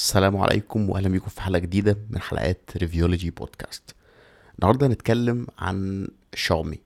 السلام عليكم واهلا بيكم في حلقة جديدة من حلقات ريفيولوجي بودكاست النهارده هنتكلم عن شاومي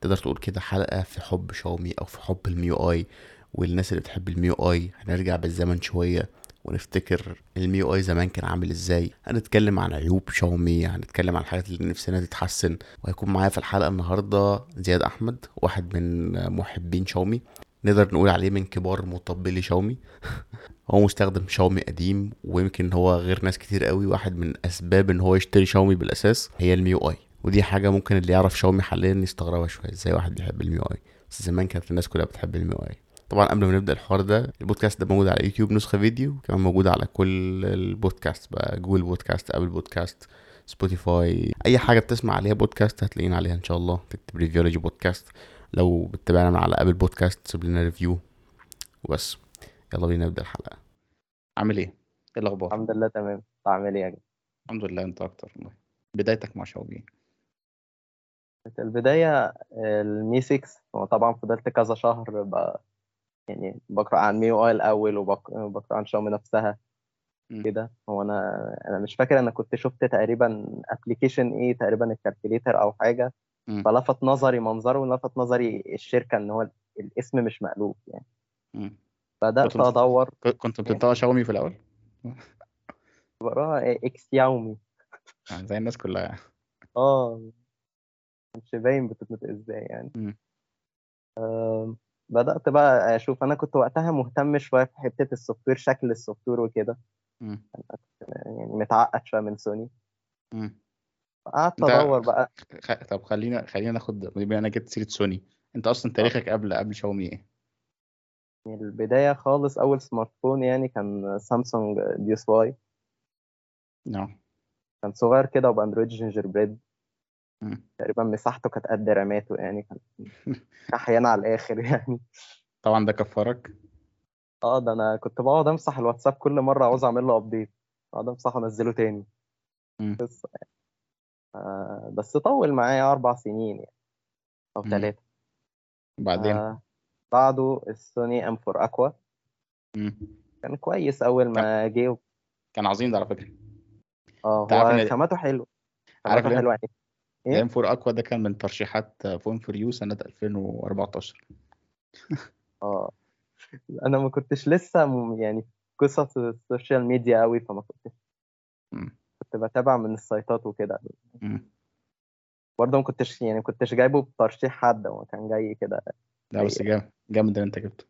تقدر تقول كده حلقة في حب شاومي أو في حب الـ MIUI. والناس اللي بتحب الـ MIUI هنرجع بالزمن شوية ونفتكر الـ MIUI زمان كان عامل إزاي. هنتكلم عن عيوب شاومي هنتكلم عن الحاجات اللي نفسنا تتحسن. وهيكون معايا في الحلقة النهارده زياد أحمد واحد من محبين شاومي نقدر نقول عليه من كبار مطبلي شاومي هو مستخدم شاومي قديم ويمكن هو غير ناس كتير قوي. واحد من أسباب إن هو يشتري شاومي بالأساس هي الـ MIUI. ودي حاجة ممكن اللي يعرف شاومي حاليا يستغربها شوية. إزاي واحد بيحب الـ MIUI؟ بس زمان كانت الناس كلها بتحب الـ MIUI. طبعا قبل ما نبدأ الحوار ده البودكاست ده موجود على يوتيوب نسخة فيديو كمان موجود على كل البودكاست بقى. Google Podcast Apple Podcast Spotify. أي حاجة بتسمع عليها بودكاست هتلاقينا عليها إن شاء الله تكتب ريفيولوجي بودكاست. لو بتتابعنا على Apple Podcast سيب لنا review وبس يلا بينا نبدأ الحلقة عامل إيه؟ إيه الأخبار؟ الحمد لله تمام عامل إيه يا جدع؟ الحمد لله انت أكتر والله بدايتك مع شاومي كانت البداية ال Mi 6 هو طبعا فضلت كذا شهر بقى يعني بقرأ عن MIUI الأول وبقرأ عن شاومي نفسها كده هو أنا أنا مش فاكر أنا كنت شفت تقريبا application إيه تقريبا ال calculator أو حاجة مم. فلفت نظري منظره ولفت نظري الشركة إن هو الاسم مش مألوف يعني مم. بت- أدور كنت بتنطق شاومي في الأول؟ بقراها اكسياومي يعني زي الناس كلها يعني آه مش باين بتتنطق إزاي يعني مم. آم، بدأت بقى أشوف أنا كنت وقتها مهتم شوية في حتة ال software شكل السوفت وير وكده. يعني متعقد شوية من سوني. قعدت أنت أدور بقى خ... طب خلينا خلينا ناخد بما أنا جبت سيرة سوني أنت أصلا تاريخك قبل قبل شاومي إيه؟ يعني البداية خالص أول smartphone يعني كان Samsung Galaxy Y نعم. كان صغير كده وبأندرويد Gingerbread. تقريبا مساحته كانت قد راماته يعني كان أحيانا على الآخر يعني. طبعا ده كفرك؟ آه ده أنا كنت بقعد أمسح الواتساب كل مرة عاوز أعمل له update أقعد أمسحه وأنزله تاني. يعني آه بس طول معايا أربع سنين يعني أو مم. ثلاثة بعدين؟ آه بعده ال Sony M4 Aqua. كان كويس أول ما جه. كان عظيم ده على فكرة. آه هو خامته حلو. عارف حلوة يعني. إيه؟ ال M4 Aqua ده كان من ترشيحات Phone4U سنة 2014 آه. أنا ما كنتش لسه يعني قصص ال social media قوي فما كنتش. كنت بتابع من ال sites ات وكده. برضه ما كنتش يعني ما كنتش جايبه بترشيح حد هو كان جاي كده لا بس جامد جامد اللي أنت جبته.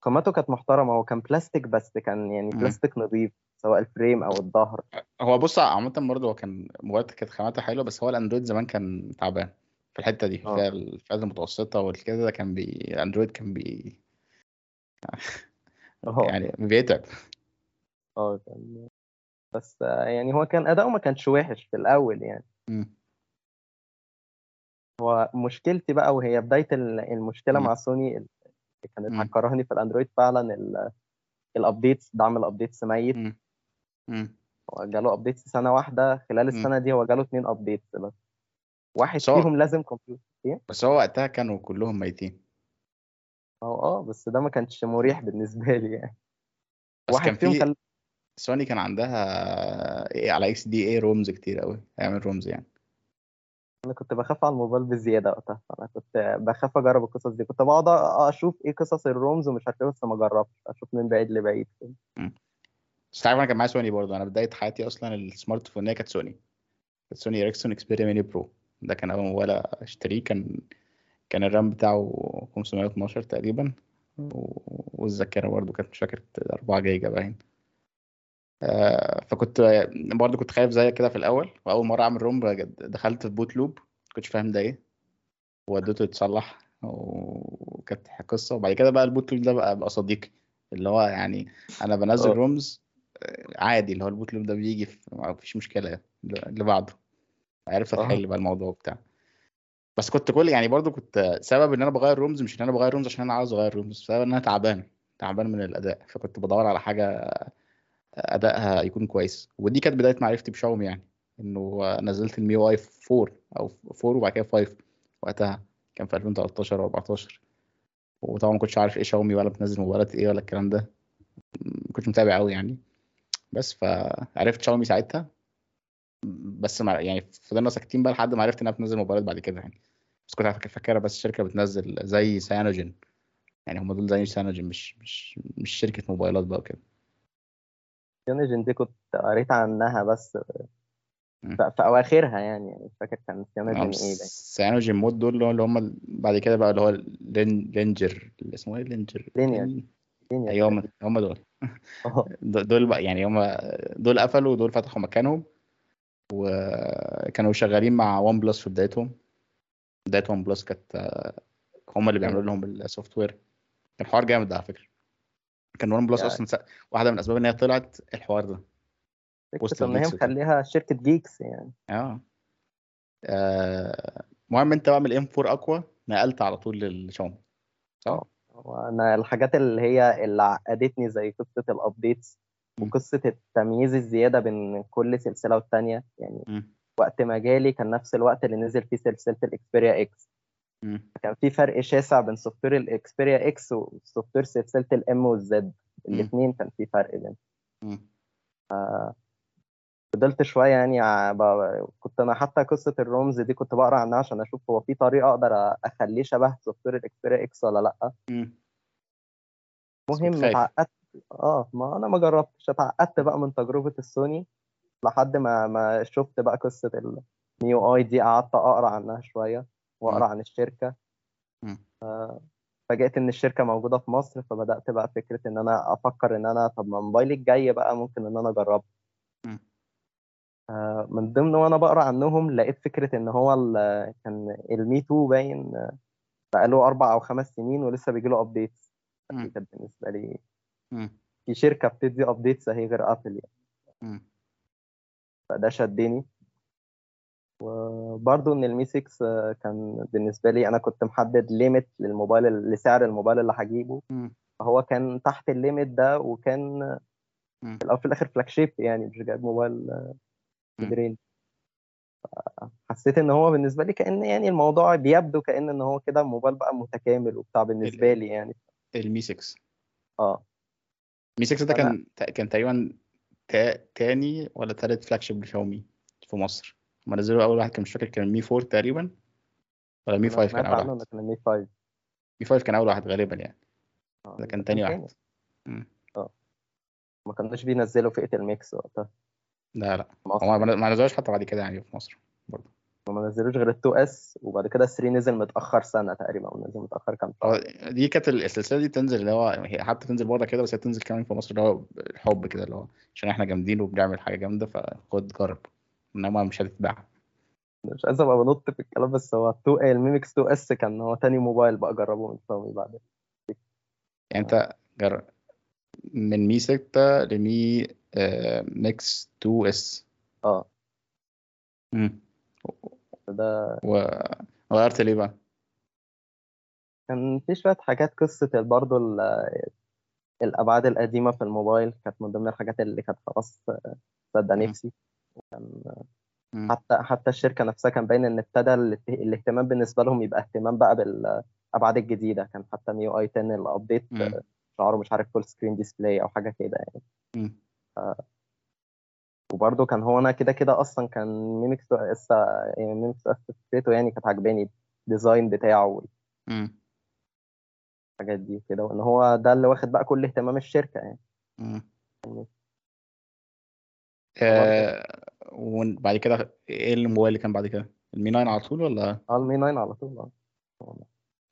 خامته كانت محترمة هو كان بلاستيك بس كان يعني. بلاستيك نظيف سواء ال frame أو الظهر. هو بص عامة برضه هو كان موبايلات كانت خاماتها حلوة بس هو الأندرويد زمان كان تعبان في الحتة دي آه. في الفئات المتوسطة والكده كان بي الأندرويد كان بي آه يعني بيتعب. آه كان بس آه، يعني هو كان أداؤه ما كانش وحش في الأول يعني. مم. هو مشكلتي بقى وهي بداية ال- المشكلة مع. سوني اللي كانت. هتكرهني في الأندرويد فعلا ال- ال updates دعم ال updates ميت. هو جاله updates سنة واحدة خلال مم. السنة دي هو جاله اتنين updates بس واحد بس هو فيهم لازم كمبيوتر إيه؟ بس هو وقتها كانوا كلهم ميتين هو آه بس ده ما كانش مريح بالنسبة لي يعني واحد كان فيهم في خل... سوني كان عندها إيه على XDA ROMs كتير قوي هيعمل ROMs يعني أنا كنت بخاف على الموبايل بزيادة وقتها أنا كنت بخاف أجرب القصص دي. كنت بقعد أشوف إيه قصص ال ROMs ومش عارف إيه بس ما جربتش. أشوف من بعيد لبعيد. بس تعرف أنا كان معايا سوني برضه. أنا بداية حياتي أصلا ال smartphone كانت سوني. كانت Sony Ericsson Xperia Mini Pro. ده كان أول موبايل أشتريه. كان كان ال RAM بتاعه 512 تقريبا. و- والذاكرة برضه كانت مش فاكر 4 جيجا باين. فكنت برضه كنت خايف زيك كده في الأول وأول مرة أعمل ROM دخلت في boot loop كنتش فاهم ده إيه وديته يتصلح وكانت قصة. وبعد كده بقى ال boot loop ده بقى بقى صديقي اللي هو يعني أنا بنزل آه. ROMs آه، عادي اللي هو ال boot loop ده بيجي في ما فيش مشكلة اللي بعده عرفت أتحل بقى الموضوع بتاع بس كنت كل يعني برضو كنت سبب إن أنا بغير ROMs مش إن أنا بغير ROMs عشان أنا عاوز أغير ROMs سبب إن أنا تعبان تعبان من الأداء. فكنت بدور على حاجة أدائها يكون كويس. ودي كانت بداية معرفتي بشاومي يعني إنه نزلت ال MIUI 4 أو 4 وبعد كده 5 وقتها. كان في 2013 أو 14 وطبعا ما كنتش عارف إيه شاومي ولا بتنزل موبايلات إيه ولا الكلام ده. ما كنتش متابع قوي يعني. بس فعرفت شاومي ساعتها. بس مع يعني فضلنا ساكتين بقى لحد ما عرفت إنها بتنزل موبايلات بعد كده يعني. بس كنت فاكر فاكرها بس شركة بتنزل زي Cyanogen. يعني هم دول زي Cyanogen مش مش مش شركة موبايلات بقى وكده. Cyanogen دي كنت قريت عنها بس. في اواخرها يعني يعني مش فاكر كان Cyanogen إيه ده CyanogenMod دول اللي هم بعد كده بقى اللي هو لين- لينجر اللي اسمه إيه؟ لينجر. لينير. أيوه هم هم دول. دول بقى يعني هم دول قفلوا ودول فتحوا مكانهم وكانوا شغالين مع ون بلس في بدايتهم. بداية ون بلس كانت آه، هم اللي بيعملوا لهم السوفت وير. الحوار جامد على فكرة. كان ون بلس يعني- أصلا س- واحدة من الاسباب إن هي طلعت الحوار ده وسط إن هي. مخليها شركة جيكس يعني آه آه، المهم أنت بقى من ال M4 Aqua نقلت على طول للشاومي صح؟ وأنا الحاجات اللي هي اللي عقدتني زي قصة ال updates مم. وقصة التمييز الزيادة بين كل سلسلة والتانية يعني مم. وقت ما جالي كان نفس الوقت اللي نزل فيه سلسلة ال Xperia X. كان في فرق شاسع بين software ال Xperia X و software سلسلة ال M وال Z. الاثنين كان في فرق بين مم. فضلت شوية يعني كنت أنا حتى قصة ال ROMs دي كنت بقرأ عنها عشان أشوف هو في طريقة أقدر أخليه شبه software ال Xperia X ولا المهم خايف. اتعقدت. آه ما أنا ما جربتش. اتعقدت بقى من تجربة السوني لحد ما ما شفت بقى قصة ال MIUI دي قعدت أقرأ عنها شوية. وأقرأ عن الشركة مم. فاجئت إن الشركة موجودة في مصر فبدأت بقى فكرة إن أنا أفكر إن أنا طب ما موبايلي الجاي بقى ممكن إن أنا أجربه مم. آه، من ضمن وأنا بقرأ عنهم لقيت فكرة إن هو كان ال Mi 2 باين آه، بقاله أربع أو خمس سنين ولسه بيجي له updates. كانت بالنسبة لي. في شركة بتدي updates أهي غير Apple يعني. فده شدني وبرضه إن ال Mi 6 آه، كان بالنسبة لي أنا كنت محدد limit للموبايل لسعر الموبايل اللي هجيبه. فهو كان تحت ال limit ده وكان. في الأول وفي الآخر flagship يعني مش جايب موبايل آه، range حسيت إن هو بالنسبة لي كأن يعني الموضوع بيبدو كأن إن هو كده موبايل بقى متكامل وبتاع بالنسبة لي يعني. ال Mi 6 آه. Mi 6 ده كان كان تقريبا تا... تاني ولا تالت flagship ل Xiaomi في مصر. هما نزلوا أول واحد كان مش فاكر كان Mi 4 تقريبا ولا Mi أنا 5 كان أول واحد. كان ال Mi 5 Mi 5 كان أول واحد غالبا يعني. آه، ده كان تاني واحد. مم. ما كانوش بينزلوا فئة ال Mix وقتها. لا لا. ما ما نزلوش حتى بعد كده يعني في مصر برضه. ما نزلوش غير ال 2S وبعد كده 3 نزل متأخر سنة تقريبا أو نزل متأخر كام شهر. دي كانت السلسلة دي تنزل اللي هو هي حتى تنزل بره كده بس هي تنزل كمان في مصر اللي هو الحب كده اللي هو عشان إحنا جامدين وبنعمل حاجة جامدة فخد جرب. إنما مش هتتباع مش عايز أبقى بنط في الكلام بس هو 2 ال Mi Mix 2S كان هو تاني موبايل بقى جربه من شاومي بعد يعني أنت جرب من Mi 6 ل Mi آه، Mix 2S آه مم. ده وغيرت ليه بقى؟ كان في شوية حاجات قصة برضه ال- الأبعاد القديمة في الموبايل كانت من ضمن الحاجات اللي كانت خلاص صدق مم. نفسي. حتى حتى الشركة نفسها كان باين إن ابتدى الاهت- الاهتمام بالنسبة لهم يبقى اهتمام بقى بالابعاد الجديدة كان حتى MIUI 10 ال update مم. شعاره مش عارف full screen display أو حاجة كده يعني. وبرده كان هو أنا كده كده أصلا كان Mi Mix S Mi Mix S فكرته يعني كانت عجباني ال design بتاعه مم. والحاجات دي كده وإن هو ده اللي واخد بقى كل اهتمام الشركة يعني مم. آه، وبعد كده إيه الموبايل اللي كان بعد كده؟ ال Mi 9 على طول ولا؟ آه ال Mi 9 على طول آه.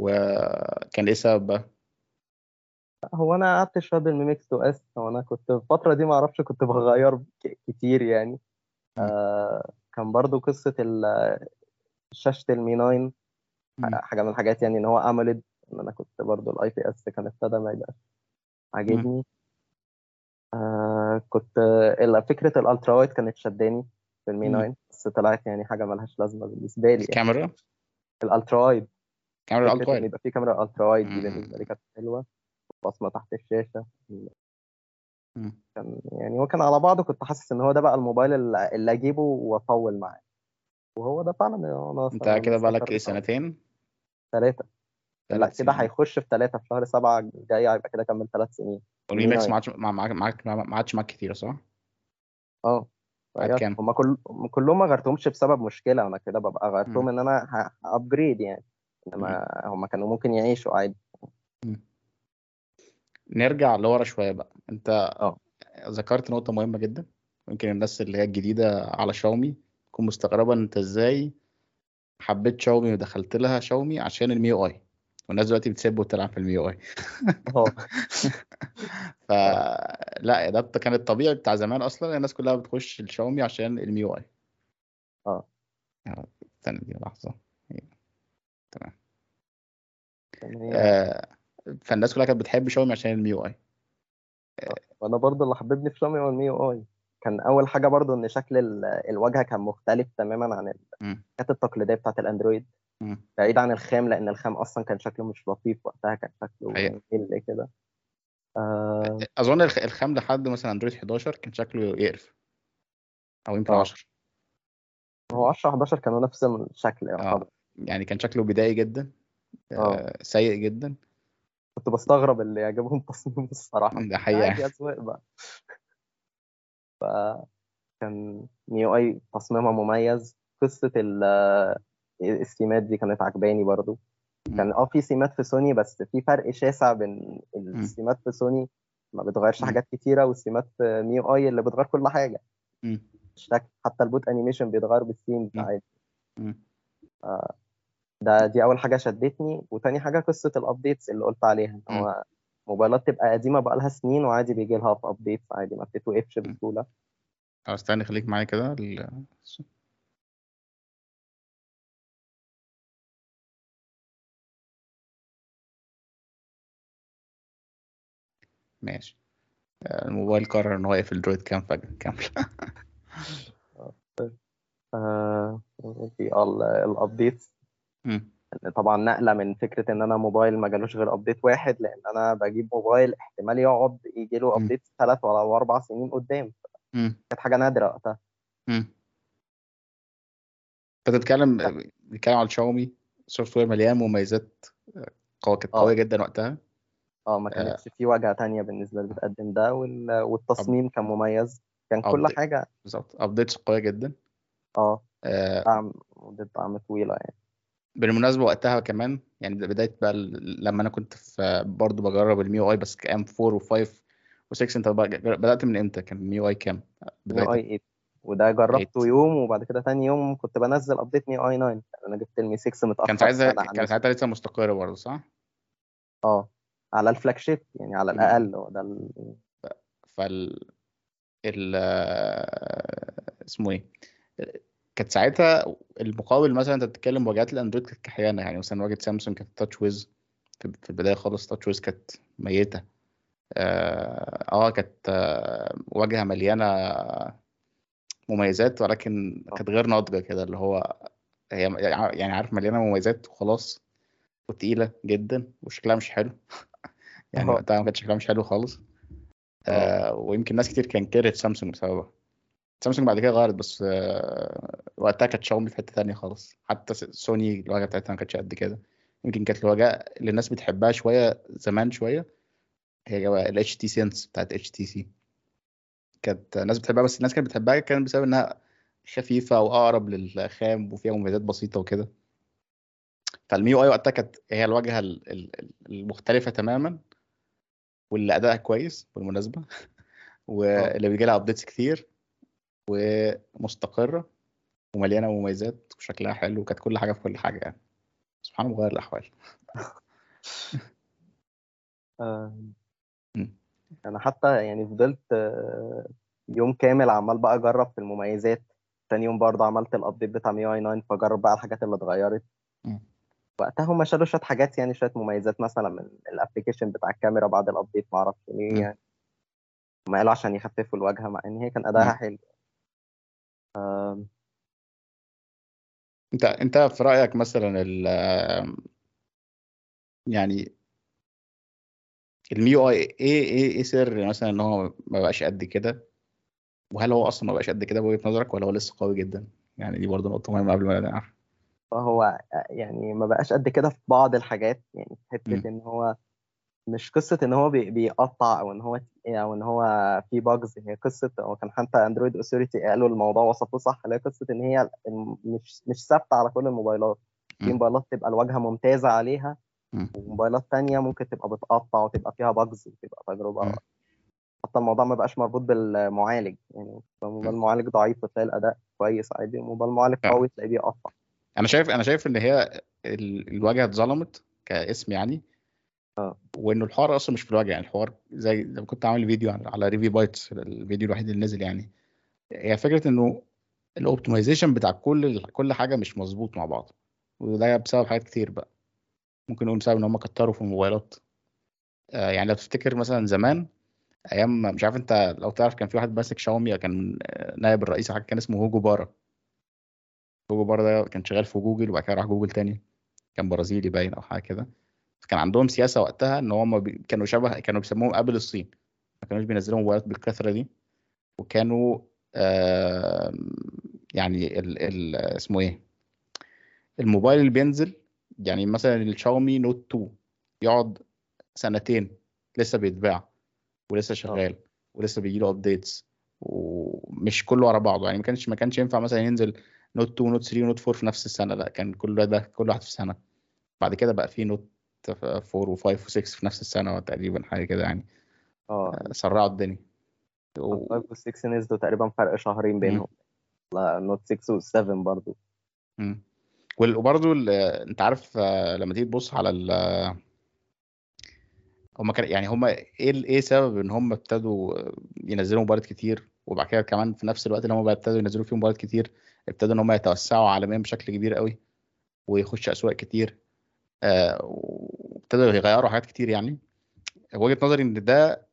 وكان إيه السبب بقى؟ هو أنا قعدت شوية بال Mi Mix 2S هو أنا كنت في الفترة دي ما أعرفش كنت بغير كتير يعني. آه كان برضو قصة شاشة ال Mi 9 مم. حاجة من الحاجات يعني إن هو AMOLED إن أنا كنت برضو ال IPS كان ابتدى ما يبقاش عاجبني. آه كنت فكرة ال ultra wide كانت شداني في ال Mi مم. 9 بس طلعت يعني حاجة ملهاش لازمة بالنسبة لي يعني. الكاميرا ال ultra wide كاميرا ال ultra wide يبقى في كاميرا ultra wide دي. بالنسبة لي كانت حلوة بصمة تحت الشاشة مم. كان يعني هو كان على بعضه كنت حاسس إن هو ده بقى الموبايل اللي أجيبه وأطول معاه وهو ده فعلا أنا أنت كده بقى لك إيه سنتين؟ ثلاثة لا كده هيخش في ثلاثة في شهر سبعة جاي هيبقى كده كمل ثلاث سنين وال Mi Max Mi ما عادش ما ما- ما عادش معاك كتير صح؟ آه. غيرت. كام؟ هما كل كلهم ما غيرتهمش بسبب مشكلة أنا كده ببقى غيرتهم. إن أنا ه upgrade يعني. إنما هما كانوا ممكن يعيشوا عادي. نرجع لورا شوية بقى. أنت آه. ذكرت نقطة مهمة جدا. يمكن الناس اللي هي الجديدة على شاومي تكون مستغربة أنت إزاي حبيت شاومي ودخلت لها شاومي عشان ال MIUI والناس دلوقتي بتسب وتلعب في ال MIUI آه. فلا ده كان الطبيعي بتاع زمان أصلا الناس كلها بتخش الشاومي عشان ال MIUI آه. استنى دي لحظة. هي- آه، فالناس كلها كانت بتحب شاومي عشان ال MIUI وأنا برضو اللي حببني في شاومي هو ال MIUI كان أول حاجة برضو إن شكل ال- الواجهه كان مختلف تماما عن. الحاجات التقليدية بتاعت ال Android. بعيد عن الخام لأن الخام أصلا كان شكله مش لطيف وقتها كان شكله كده. آه. أظن الخ- الخام لحد مثلا Android 11 كان شكله يقرف. أو يمكن آه. 10 هو 10 11 كانوا نفس الشكل يعتبر. يعني كان شكله بدائي جدا. آه. آه، سيء جدا. كنت بستغرب اللي يعجبهم تصميم الصراحة. ده حقيقة أذواق بقى. فكان MIUI تصميمها مميز. قصة ال- السيمات دي كانت عجباني برضو. كان آه في سيمات في سوني بس في فرق شاسع بين السيمات في سوني ما بتغيرش. حاجات كتيرة والسيمات في MIUI اللي بتغير كل حاجة. الشكل حتى ال boot animation بيتغير بالسيم. عادي مم. ده دي أول حاجة شدتني وتاني حاجة قصة ال updates اللي قلت عليها إن. هو موبايلات تبقى قديمة بقى لها سنين وعادي بيجي لها في updates عادي ما بتتوقفش بسهولة استنى خليك معايا كده ماشي آه، الموبايل قرر إن هو يقفل DroidCam فجأة كامل آه في ال- ال updates مم. طبعا نقلة من فكرة إن أنا موبايل ما جالوش غير update واحد لأن أنا بجيب موبايل احتمال يقعد يجي له. update ثلاث ولا أربع سنين قدام. كانت حاجة نادرة وقتها. أنت بتتكلم بتتكلم على شاومي software مليان مميزات آه، قوية كانت آه. قوية جدا وقتها آه ما كانتش في واجهه تانية بالنسبة اللي بتقدم ده وال- والتصميم كان مميز كان كل update. حاجة بالظبط updates قوية جدا آه آه، دعم مدة دعم طويلة يعني بالمناسبة وقتها كمان يعني بداية بقى لما أنا كنت في برضه بجرب ال MIUI بس كام 4 و5 و6 أنت بقى- بدأت من إمتى؟ كان ال MIUI كام؟ MIUI بدايتك 8 وده جربته 8. يوم وبعد كده تاني يوم كنت بنزل update MIUI 9 أنا جبت ال Mi 6 متاخر كان ساعتها كان ساعتها لسه مستقر برضه صح؟ آه على ال flagship يعني على. الأقل هو ده ال... فال ال اسمه إيه؟ كانت ساعتها المقابل مثلا أنت بتتكلم واجهات ال Android كانت كحيانة يعني مثلا واجهة سامسونج كانت TouchWiz في البداية خالص TouchWiz كانت ميتة آه آه، كانت آه، واجهة مليانة مميزات ولكن كانت غير ناضجة كده اللي هو هي يعني عارف مليانة مميزات وخلاص وتقيلة جدا وشكلها مش حلو. يعني. وقتها ما كانش شكلها مش حلو خالص. آه ويمكن ناس كتير كان كرهت سامسونج بسببها. سامسونج بعد كده غيرت بس آه وقتها كانت شاومي في حتة تانية خالص. حتى سوني الواجهة بتاعتها ما كانتش قد كده. يمكن كانت الواجهة اللي الناس بتحبها شوية زمان شوية هي ال HT Sense بتاعت HTC كانت الناس بتحبها بس الناس كانت بتحبها كان بسبب إنها خفيفة وأقرب للخام وفيها مميزات بسيطة وكده. فال MIUI وقتها كانت هي الواجهة ال- ال- المختلفة تماما واللي أدائها كويس بالمناسبة واللي بيجي لها updates كتير ومستقرة ومليانة مميزات وشكلها حلو وكانت كل حاجة في كل حاجة يعني. سبحان الله مغير الأحوال. آه،. أنا حتى يعني فضلت آه، يوم كامل عمال بقى أجرب في المميزات. تاني يوم برضه عملت ال update بتاع MIUI 9 فجرب بقى الحاجات اللي اتغيرت. وقتها هم شالوا شوية حاجات يعني شوية مميزات مثلا من ال application بتاع الكاميرا بعد ال update معرفش مم. ليه يعني. هم قالوا عشان يخففوا الواجهه مع إن هي كان أدائها. حلو. أنت أنت في رأيك مثلا ال يعني ال MIUI إيه إيه إيه سر مثلا إن هو ما بقاش قد كده؟ وهل هو أصلا ما بقاش قد كده بوجهة نظرك ولا هو لسه قوي جدا؟ يعني دي برضه نقطة مهمة قبل ما نعرف. فهو يعني ما بقاش قد كده في بعض الحاجات يعني. حتة إن هو مش قصة إن هو بي- بيقطع أو إن هو أو إن هو في bugs هي قصة هو كان حتى Android Authority قالوا الموضوع وصفوه صح اللي هي قصة إن هي مش مش ثابتة على كل الموبايلات في. موبايلات تبقى الواجهة ممتازة عليها. وموبايلات تانية ممكن تبقى بتقطع وتبقى فيها bugs وتبقى تجربة. حتى الموضوع ما بقاش مربوط بالمعالج يعني موبايل مم. معالج ضعيف وتلاقي الأداء كويس عادي موبايل معالج فعلا. قوي تلاقيه بيقطع أنا شايف أنا شايف إن هي ال- الواجهه اتظلمت كاسم يعني. آه. وإنه الحوار أصلا مش في الواجهه يعني الحوار زي ما كنت عامل فيديو على- ريفي bytes الفيديو الوحيد اللي نزل يعني. هي فكرة إنه ال optimization بتاع كل كل حاجة مش مظبوط مع بعض. وده بسبب حاجات كتير بقى. ممكن نقول بسبب إن هم كتروا في الموبايلات. آه يعني لو تفتكر مثلا زمان أيام مش عارف أنت لو تعرف كان في واحد ماسك شاومي كان نائب الرئيس حاجة كان اسمه هوجو بارا. هوجو بارا ده كان شغال في جوجل وبعد كده راح جوجل تاني كان برازيلي باين أو حاجة كده. كان عندهم سياسة وقتها إن هم بي... كانوا شبه كانوا بيسموهم Apple الصين. ما كانوش بينزلوا موبايلات بالكثرة دي. وكانوا آه يعني ال... ال... اسمه إيه الموبايل اللي بينزل يعني مثلا الشاومي Note 2 يقعد سنتين لسه بيتباع ولسه شغال ولسه بيجي له updates ومش كله ورا بعضه. يعني ما كانش ما كانش ينفع مثلا ينزل Note 2 Note 3 Note 4 في نفس السنة. لا كان كل ده كل واحد في سنة. بعد كده بقى في Note 4 و5 و6 في نفس السنة تقريبا حاجة كده يعني. آه. سرعوا الدنيا. و... 5 و 6 نزلوا تقريبا فرق شهرين بينهم. لا نوت 6 و 7 برضو. مم. وال- وبرضه انت عارف آه، لما تيجي تبص على ال هم كان يعني هم إيه إيه سبب ان هم ابتدوا ينزلوا موبايلات كتير؟ وبعد كده كمان في نفس الوقت اللي هم ابتدوا ينزلوا فيه موبايلات كتير ابتدوا إن هم يتوسعوا عالميا بشكل كبير قوي ويخشوا أسواق كتير آه، وابتدوا يغيروا حاجات كتير يعني. وجهة نظري إن ده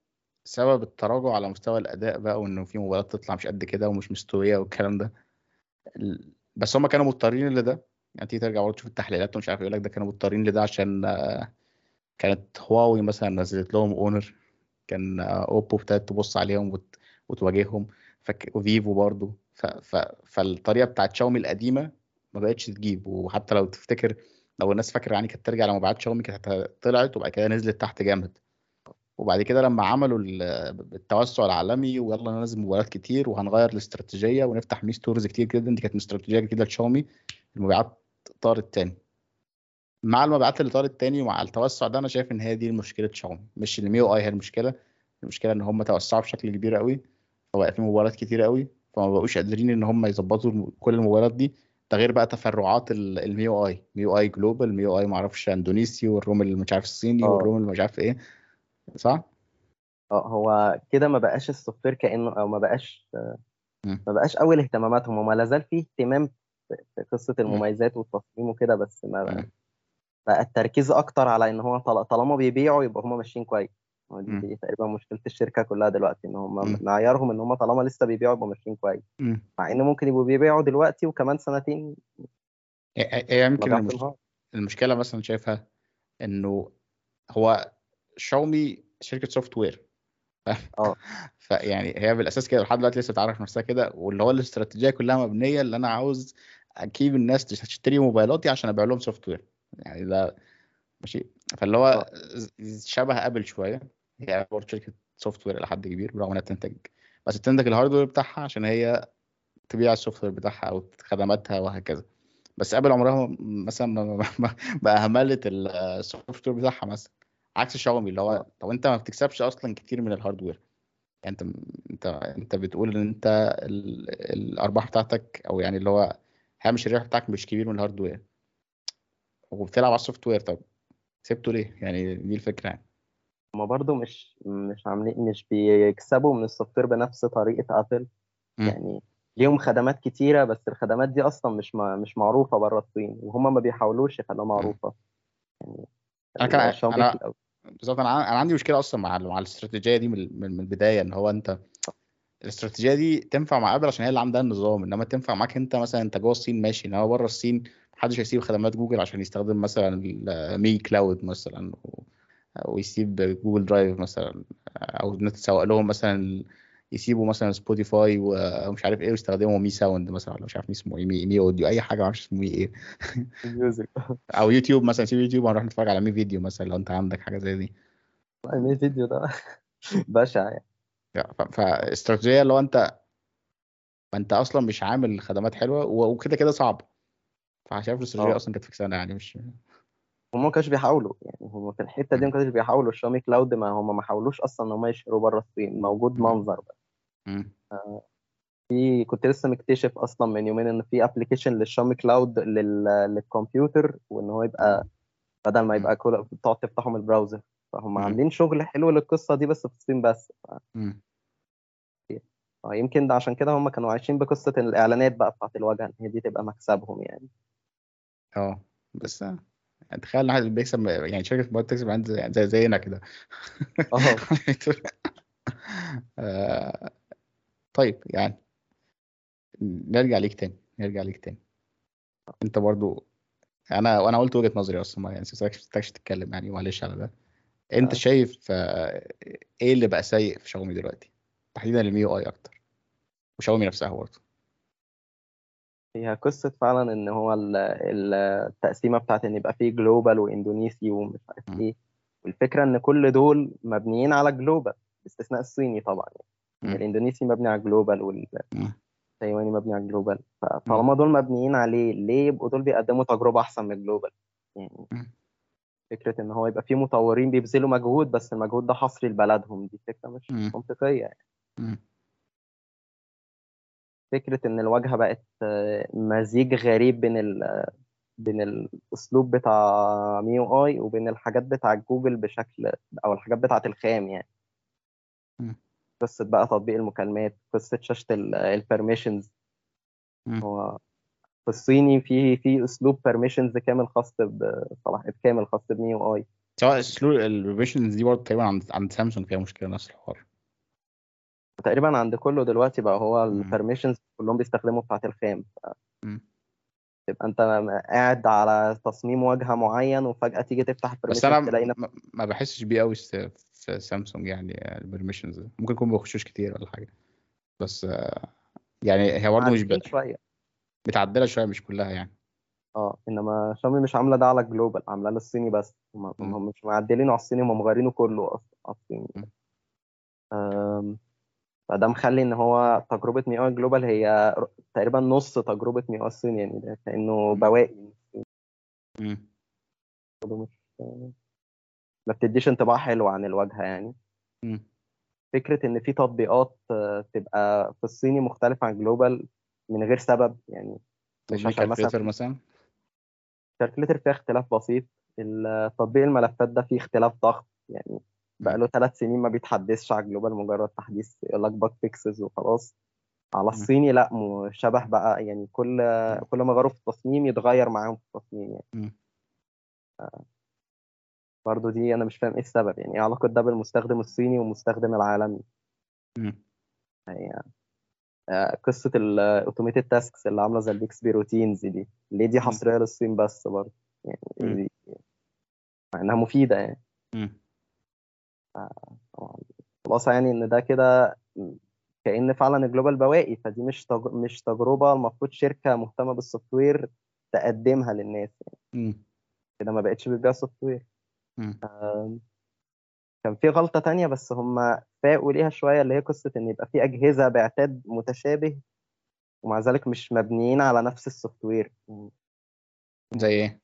سبب التراجع على مستوى الأداء بقى وإنه في موبايلات تطلع مش قد كده ومش مستوية والكلام ده. بس هم كانوا مضطرين لده. يعني تيجي ترجع تشوف التحليلات ومش عارف يقول لك ده كانوا مضطرين لده عشان آه، كانت هواوي مثلا نزلت لهم اونر كان آه، اوبو ابتدت تبص عليهم وت... وتواجههم. وفيفو برضه. ف... ف... فالطريقة بتاعت شاومي القديمة ما بقتش تجيب. وحتى لو تفتكر لو الناس فاكرة يعني كانت ترجع لمبيعات شاومي كانت طلعت وبعد كده نزلت تحت جامد. وبعد كده لما عملوا ال- التوسع العالمي ويلا ننزل موبايلات كتير وهنغير الاستراتيجية ونفتح Mi stores كتير جدا دي كانت استراتيجية جديدة لشاومي المبيعات طارت تاني مع المبيعات اللي طارت تاني ومع التوسع ده أنا شايف إن هي دي مشكله شاومي مش ال MIUI هي المشكلة. المشكلة إن هم توسعوا بشكل كبير قوي فبقى في موبايلات كتير قوي فما بقوش قادرين إن هم يظبطوا كل الموبايلات دي ده غير بقى تفرعات ال- ال MIUI MIUI Global MIUI معرفش اندونيسي وال ROM اللي مش عارف الصيني آه. وال ROM اللي مش عارف إيه صح؟ آه هو كده ما بقاش ال software كأنه أو ما بقاش. ما بقاش أول اهتماماتهم وما لا زال فيه اهتمام في قصة المميزات والتصميم وكده بس ما بقى, التركيز أكتر على إن هو طال- طالما بيبيعوا يبقى هم ماشيين كويس دي. دي تقريبا مشكلة الشركة كلها دلوقتي إن هم. معيارهم إن هم طالما لسه بيبيعوا يبقوا ماشيين كويس. مع إن ممكن يبقوا بيبيعوا دلوقتي وكمان سنتين هي هي يمكن مبيعات المش... تنهار المشكلة مثلا شايفها إنه هو شاومي شركة software آه فيعني هي بالأساس كده لحد دلوقتي لسه بتعرف نفسها كده واللي هو الاستراتيجية كلها مبنية اللي أنا عاوز أجيب الناس تشتري موبايلاتي عشان أبيع لهم software يعني ده ماشي فاللي هو آه. شبه ابل شوية. هي برضه شركة software لحد كبير برغم إنها بتنتج. بس بتنتج ال hardware بتاعها عشان هي تبيع ال software بتاعها أو خدماتها وهكذا. بس ابل عمرها مثلا ما أهملت ال software بتاعها مثلا. عكس شاومي اللي هو آه. طب أنت ما بتكسبش أصلا كتير من ال hardware يعني أنت أنت أنت بتقول إن أنت ال... الأرباح بتاعتك أو يعني اللي هو هامش الربح بتاعك مش كبير من ال hardware وبتلعب على ال software طب. سيبته ليه؟ يعني دي الفكرة يعني. هما برضو مش مش عاملين مش بيكسبوا من ال software بنفس طريقة ابل مم. يعني ليهم خدمات كتيرة بس الخدمات دي أصلا مش ما مش معروفة بره الصين وهم ما بيحاولوش يخلوها معروفة. يعني أنا كان أنا بالظبط أنا أنا عندي مشكلة أصلا مع مع الاستراتيجية دي من من من البداية إن هو أنت الاستراتيجية دي تنفع مع ابل عشان هي اللي عندها النظام إنما تنفع معاك أنت مثلا أنت جوه الصين ماشي إنما بره الصين محدش هيسيب خدمات جوجل عشان يستخدم مثلا ال Mi Cloud مثلا ويسيب Google Drive مثلا أو الناس تسوق لهم مثلا يسيبوا مثلا Spotify ومش عارف إيه ويستخدموا Mi Sound مثلا ولا مش عارف اسمه إيه Mi, Mi Audio أي حاجة ما أعرفش اسمه إيه. أو يوتيوب مثلا سيب يوتيوب ونروح نتفرج على Mi Video مثلا لو أنت عندك حاجة زي دي. ال Mi Video ده بشع يعني. فاستراتيجية اللي هو أنت فانت أصلا مش عامل خدمات حلوة وكده كده صعب. فشايف الاستراتيجيه آه. أصلا كانت فكسانه يعني مش هم ما كانوش بيحاولوا. يعني هم في الحتة دي ما كانوش بيحاولوا. الشاومي Cloud ما هم ما حاولوش أصلا إن هم ينتشروا بره الصين. موجود. منظر بس. مم. في كنت لسه مكتشف أصلا من يومين إن في application للشاومي Cloud لل... للكمبيوتر وإن هو يبقى بدل ما يبقى كل تقعد تفتحه من البراوزر. فهم. عاملين شغل حلو للقصة دي بس في الصين بس. مم. آه يمكن ده عشان كده هم كانوا عايشين بقصة الإعلانات بقى بتاعت الواجهة إن هي دي تبقى مكسبهم يعني. آه بس يعني تخيل واحد بيكسب يعني شركه مواد تكسب عند زي زي- زينا كده. آه. آه، طيب يعني نرجع ليك تاني نرجع ليك تاني. انت برضو أنا وأنا قلت وجهة نظري أصلا ما يعني سيبتكش تتكلم يعني معلش على ده. انت آه. شايف آه، إيه اللي بقى سيء في شاومي دلوقتي؟ تحديدا ال MIUI أكتر وشاومي نفسها برضه هي قصة فعلا إن هو ال- ال- التقسيمة بتاعت إن يبقى فيه Global وإندونيسي ومش عارف. إيه والفكرة إن كل دول مبنيين على Global باستثناء الصيني طبعا يعني. الإندونيسي مبني على Global. والتايواني مبني على Global فطالما دول مبنيين عليه ليه يبقوا دول بيقدموا تجربة أحسن من ال Global يعني. فكرة إن هو يبقى فيه مطورين بيبذلوا مجهود بس المجهود ده حصري لبلدهم دي فكرة مش. منطقية يعني. فكرة إن الواجهة بقت آه، مزيج غريب بين ال بين الأسلوب بتاع MIUI وبين الحاجات بتاع جوجل بشكل أو الحاجات بتاعه الخام يعني. قصة بقى تطبيق المكالمات قصة شاشة ال permissions. هو في الصيني في في أسلوب permissions كامل خاص بصلاحيات كامل خاص ب MIUI سواء أسلوب ال permissions دي برضه تقريبا عند عند سامسونج فيها مشكلة نفس الحوار تقريبا عند كله دلوقتي بقى هو. ال permissions كلهم بيستخدموا بتاعة الخام. تبقى انت قاعد على تصميم واجهة معين وفجأة تيجي تفتح بس أنا ال permissions تلاقي نفسك ما بحسش بيه قوي في سامسونج يعني ال permissions ممكن يكون ما بيخشوش كتير ولا حاجة. بس يعني هي برضه مش شوية. متعدلة شوية مش كلها يعني. آه إنما شاومي مش عاملة ده على ال Global عاملاه للصيني بس. هم مش معدلينه على الصيني هم مغيرينه كله أصلا على الصيني. فده مخلي إن هو تجربة MIUI Global هي تقريبا نص تجربة MIUI الصيني يعني ده كأنه. بواقي. ما بتديش انطباع حلو عن الواجهة يعني. فكرة إن في تطبيقات تبقى في الصيني مختلفة عن Global من غير سبب يعني مش عشان مثلا مثلا؟ فيها اختلاف بسيط تطبيق الملفات ده فيه اختلاف ضخم يعني. بقى له ثلاث سنين ما بيتحدثش على Global مجرد تحديث يقول لك bug fixes وخلاص. على الصيني لا شبه بقى يعني كل كل ما غيروا في التصميم يتغير معاهم في التصميم يعني. مم. برضه دي أنا مش فاهم إيه السبب يعني إيه علاقة ده بالمستخدم الصيني والمستخدم العالمي؟ مم. آه، قصة ال automated tasks اللي عاملة زي ال Bixby Routines دي ليه دي. حصرية للصين بس برضه يعني مع إنها مفيدة يعني. مم. خلاص يعني إن ده كده كأن فعلا ال Global بواقي فدي مش تج... مش تجربة المفروض شركة مهتمة بال software تقدمها للناس يعني. كده ما بقتش بتبيع software. كان في غلطة تانية بس هم فاقوا ليها شوية اللي هي قصة إن يبقى في أجهزة بعتاد متشابه ومع ذلك مش مبنيين على نفس ال software زي إيه؟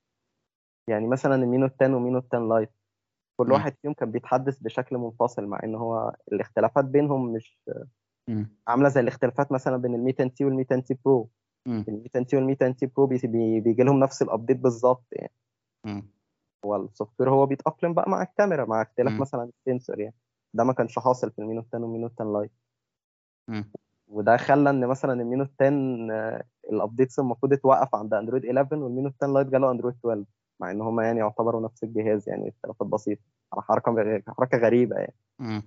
يعني مثلا المينو 10 ومينو 10 لايت كل. واحد فيهم كان بيتحدث بشكل منفصل مع إن هو الاختلافات بينهم مش مم. عاملة زي الاختلافات مثلا بين ال 10 T وال 10 T Pro. ال 10 T وال 10 T Pro بي- بي- بيجي لهم نفس ال update بالظبط يعني. هو ال software هو بيتأقلم بقى مع الكاميرا مع اختلاف مم. مثلا ال sensor يعني ده ما كانش حاصل في المينو 10 والمينو 10 لايت. وده خلى إن مثلا ال Mi Note 10 آه، ال updates المفروض اتوقف عند Android 11 وال Mi Note 10 Lite جاله Android 12 مع إن هما يعني يعتبروا نفس الجهاز يعني اختلافات بسيطة على حركة حركة غريبة يعني مم.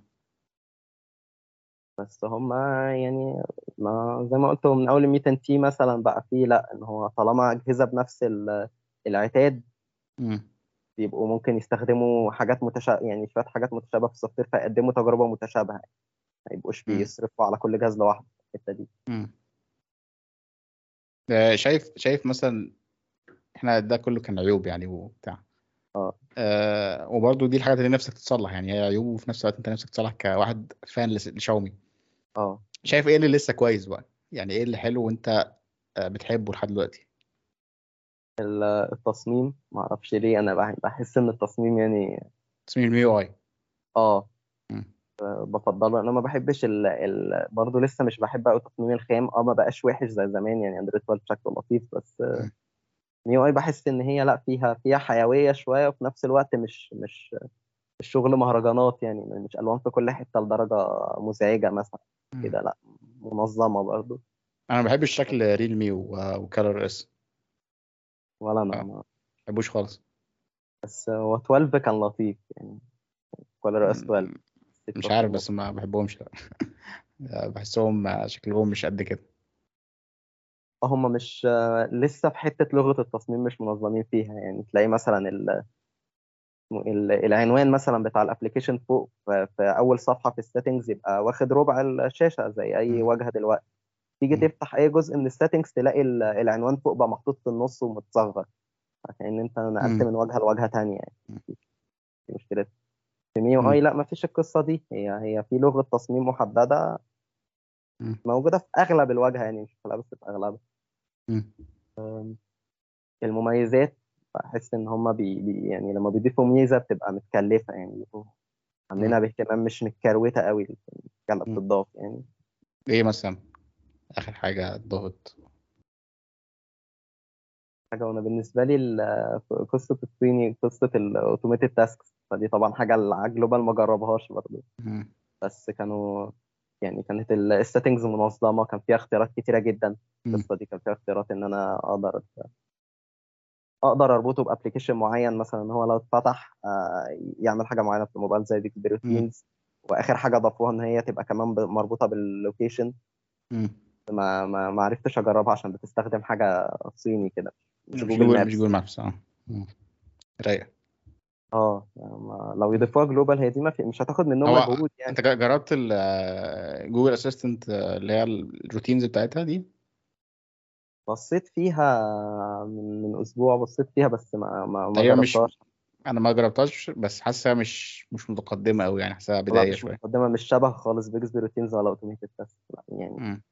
بس هما يعني ما زي ما قلت من أول ال 10 T مثلا بقى فيه لأ إن هو طالما أجهزة بنفس ال- العتاد مم. بيبقوا ممكن يستخدموا حاجات متشابهه يعني شوية حاجات متشابهة في ال software فيقدموا تجربة متشابهة ما يبقوش. بيصرفوا على كل جهاز لوحده الحتة دي. آه، شايف شايف مثلا إحنا ده كله كان عيوب يعني وبتاع. آه. آه وبرضه دي الحاجات اللي نفسك تتصلح يعني هي عيوب وفي نفس الوقت انت نفسك تصلح كواحد fan لشاومي. آه. شايف إيه اللي لسه كويس بقى؟ يعني إيه اللي حلو وانت آه، بتحبه لحد دلوقتي؟ ال- التصميم. معرفش ليه أنا بح- بحس ان التصميم يعني تصميم ال MIUI آه. مم. بفضله. أنا ما بحبش ال... ال... برضه لسه مش بحب قوي تصميم الخام. آه ما بقاش وحش زي زمان يعني Android 12 شكله لطيف بس مم. MIUI بحس ان هي لا فيها فيها حيوية شوية وفي نفس الوقت مش مش الشغل مهرجانات يعني مش ألوان في كل حتة لدرجة مزعجة مثلا كده لا منظمة برضه أنا ما بحبش شكل Realme و ColorOS. ولا أنا آه. ما- بحبوش خالص. بس هو 12 كان لطيف يعني. ColorOS 12 م- مش عارف بس ما بحبهمش. بحسهم شكلهم مش قد كده. هم مش لسه في حتة لغة التصميم مش منظمين فيها يعني تلاقي مثلا ال... ال- العنوان مثلا بتاع ال application فوق في أول صفحة في ال settings يبقى واخد ربع الشاشة زي أي. واجهة دلوقتي تيجي. تفتح أي جزء من ال settings تلاقي ال- العنوان فوق بقى محطوط في النص ومتصغر كأن أنت نقلت. من واجهة لواجهة تانية يعني. دي مشكلتها في MIUI لا ما فيش القصة دي هي هي في لغة تصميم محددة. موجودة في أغلب الواجهة يعني مش بس في أغلبها. المميزات بحس إن هم بي بي يعني لما بيضيفوا ميزة بتبقى متكلفة يعني. عاملينها باهتمام مش متكروتة قوي كما م. بتضاف يعني. إيه مثلا آخر حاجة ضغط حاجة وأنا بالنسبة لي قصة الصيني قصة ال automated tasks فدي طبعا حاجة على global ما جربهاش برضه. بس كانوا يعني كانت ال settings منظمة كان فيها اختيارات كتيرة جدا. القصة دي كان فيها اختيارات إن أنا أقدر أقدر أربطه ب application معين مثلا ان هو لو اتفتح آه، يعمل حاجة معينة في الموبايل زي Bixby Routines وآخر حاجة ضافوها إن هي تبقى كمان مربوطة بال location. ما ما ما عرفتش أجربها عشان بتستخدم حاجة صيني كده مش جوجل جوجل مش Maps جوجل Maps آه. رايقة آه ما- لو يضيفوها global هي دي ما في مش هتاخد منهم هو مجهود يعني. أنت جا- جربت ال Google Assistant اللي هي ال routines بتاعتها دي؟ بصيت فيها من من أسبوع بصيت فيها بس ما ما ما تقريبا مش جربتهاش. أنا ما جربتهاش بس حاسسها مش مش متقدمة قوي يعني حاسسها لا بدائيه مش شوية. مقدمه مش شبه خالص. Bixby Routines ولا automated task يعني.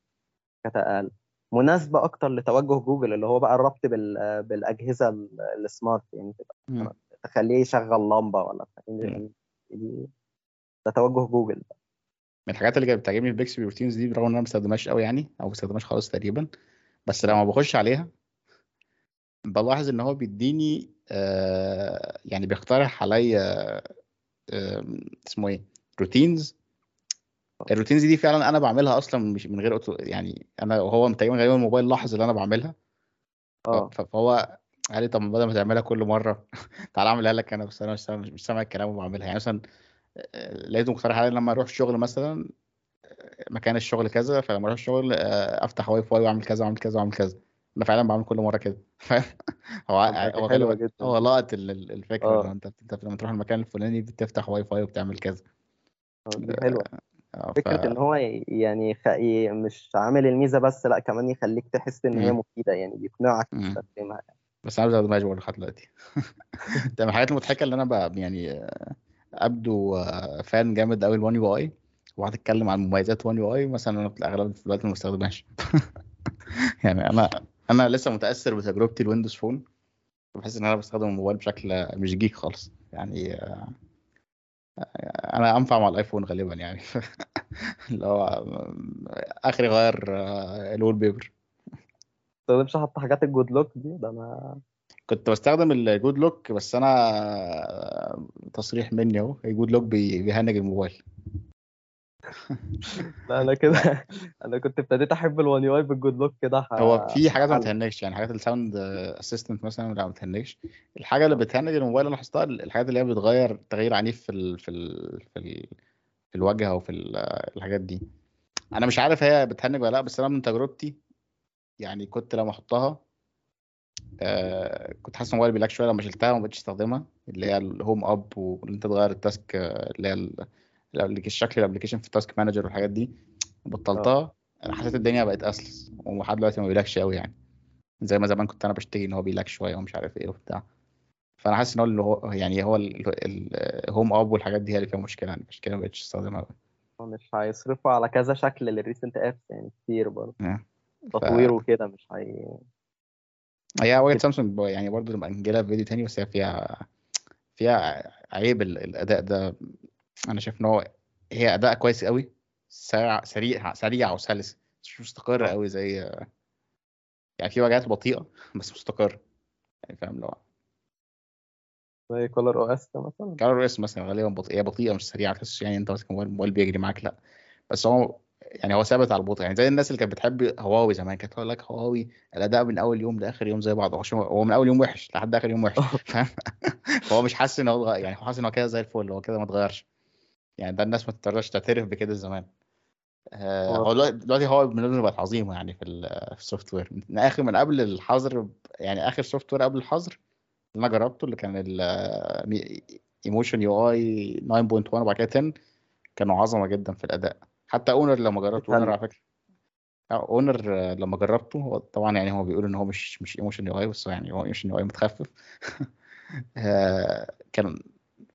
كانت أقل. مناسبة أكتر لتوجه جوجل اللي هو بقى الربط بال بالأجهزة ال- smart يعني. تبقى. تخليه يشغل لمبة ولا دي ده توجه جوجل. من الحاجات اللي كانت بتعجبني في Bixby Routines دي برغم إن أنا ما بستخدمهاش قوي يعني أو ما بستخدمهاش خالص تقريبا بس لما بخش عليها بلاحظ إن هو بيديني آه يعني بيقترح عليا آه اسمه إيه routines ال routines دي فعلا أنا بعملها أصلا مش من غير auto يعني أنا وهو تقريبا غالبا الموبايل لاحظ اللي أنا بعملها. آه. فهو قال لي طب بدل ما تعملها كل مرة تعالى أعملها لك أنا بس أنا مش سامع مش سامع الكلام وبعملها يعني مثلا آه، لقيته مقترح عليا لما أروح الشغل مثلا مكان الشغل كذا فلما أروح الشغل آه، أفتح واي فاي وأعمل كذا وأعمل كذا وأعمل كذا أنا فعلا بعمل كل مرة كده؟ هو هو غالبا جدا. هو لقط ال- ال- الفكرة آه. إن أنت أنت لما تروح المكان الفلاني بتفتح واي فاي وبتعمل كذا آه، حلوة آه، ف... فكرة إن هو يعني خ... مش عامل الميزة بس لأ كمان يخليك تحس إن هي. مفيدة يعني بيقنعك. تستخدمها بس أنا ما بستخدمهاش برضه لحد دلوقتي. ده من الحاجات المضحكة اللي أنا بقى يعني آه، أبدو آه، fan جامد قوي ل1 يو اي وقعدت أتكلم عن مميزات 1 يو اي مثلا أنا في الاغلب في الوقت ما بستخدمهاش. يعني أنا أنا لسه متأثر بتجربتي ال Windows Phone بحس إن أنا بستخدم الموبايل بشكل مش geek خالص. يعني آه، آه، أنا أنفع مع الآيفون غالبا يعني. اللي هو آه، آخري غير آه، ال wallpaper. تستخدمش حتى حاجات ال Good Lock دي ده أنا كنت بستخدم ال Good Lock بس أنا تصريح مني أهو ال Good Lock بي- بيهنج الموبايل. لا أنا كده أنا كنت ابتديت أحب ال One UI بال Good Lock كده ح- هو في حاجات ما. بتهنجش يعني حاجات ال Sound Assistant مثلا لا ما بتهنجش. الحاجة اللي بتهنج الموبايل أنا لاحظتها الحاجات اللي هي بتغير تغيير عنيف في ال في ال في, ال في الواجهه وفي ال- الحاجات دي. أنا مش عارف هي بتهنج ولا لأ بس أنا من تجربتي يعني كنت لما احطها آه كنت حاسس إن الموبايل بي lag شوية لما شلتها وما بقتش استخدمها اللي هي ال Home Up وإن أنت تغير ال task آه، اللي هي الشكل ال application في ال task manager والحاجات دي بطلتها أنا حسيت الدنيا بقت أسلس ولحد دلوقتي ما بي lag ش قوي يعني. زي ما زمان كنت أنا بشتكي إن هو بي lag شوية ومش عارف إيه وبتاع. فأنا حاسس إن هو اللي هو يعني هو ال Home Up والحاجات دي هي اللي فيها مشكلة يعني كده ما بقتش استخدمها قوي مش هيصرفوا على كذا شكل لل recent apps يعني كتير برضه. آه. تطوير وكده مش هي هي واجهة سامسونج يعني برضه لما نجيلها في فيديو تاني بس هي فيها فيها عيب ال- الأداء ده. أنا شايف إن هو هي أداء كويس قوي سريع سريع سريع وسلس مش مستقر قوي زي يعني في واجهات بطيئة بس مستقر يعني فاهم لو زي Color OS مثلا؟ Color OS مثلا غالبا بطيئة هي بطيئة مش سريعة تحس يعني أنت ماسك موبايل الموبايل بيجري معاك لأ. بس هو يعني هو ثابت على البطء. يعني زي الناس اللي كانت بتحب هواوي زمان كانت تقول لك هواوي الأداء من أول يوم لآخر يوم زي بعض. هو من أول يوم وحش لحد آخر يوم وحش فاهم؟ هو مش حاسس إن هو يعني هو حاسس إن هو كده زي الفل هو كده ما اتغيرش. يعني ده الناس ما تقدرش تعترف بكده زمان. آه، هو- هو دلوقتي هو بالنسبة بقت عظيمة يعني في ال- في ال software من آخر من قبل الحظر يعني آخر software قبل الحظر اللي أنا جربته اللي كان Emotion UI 9.1 وبعد كده 10 كانوا عظمة جدا في الأداء. حتى اونر لما جربته اونر. على فكرة. اونر لما جربته هو طبعا يعني هو بيقول إن هو مش مش Emotion UI بس يعني هو Emotion UI متخفف. آه، كان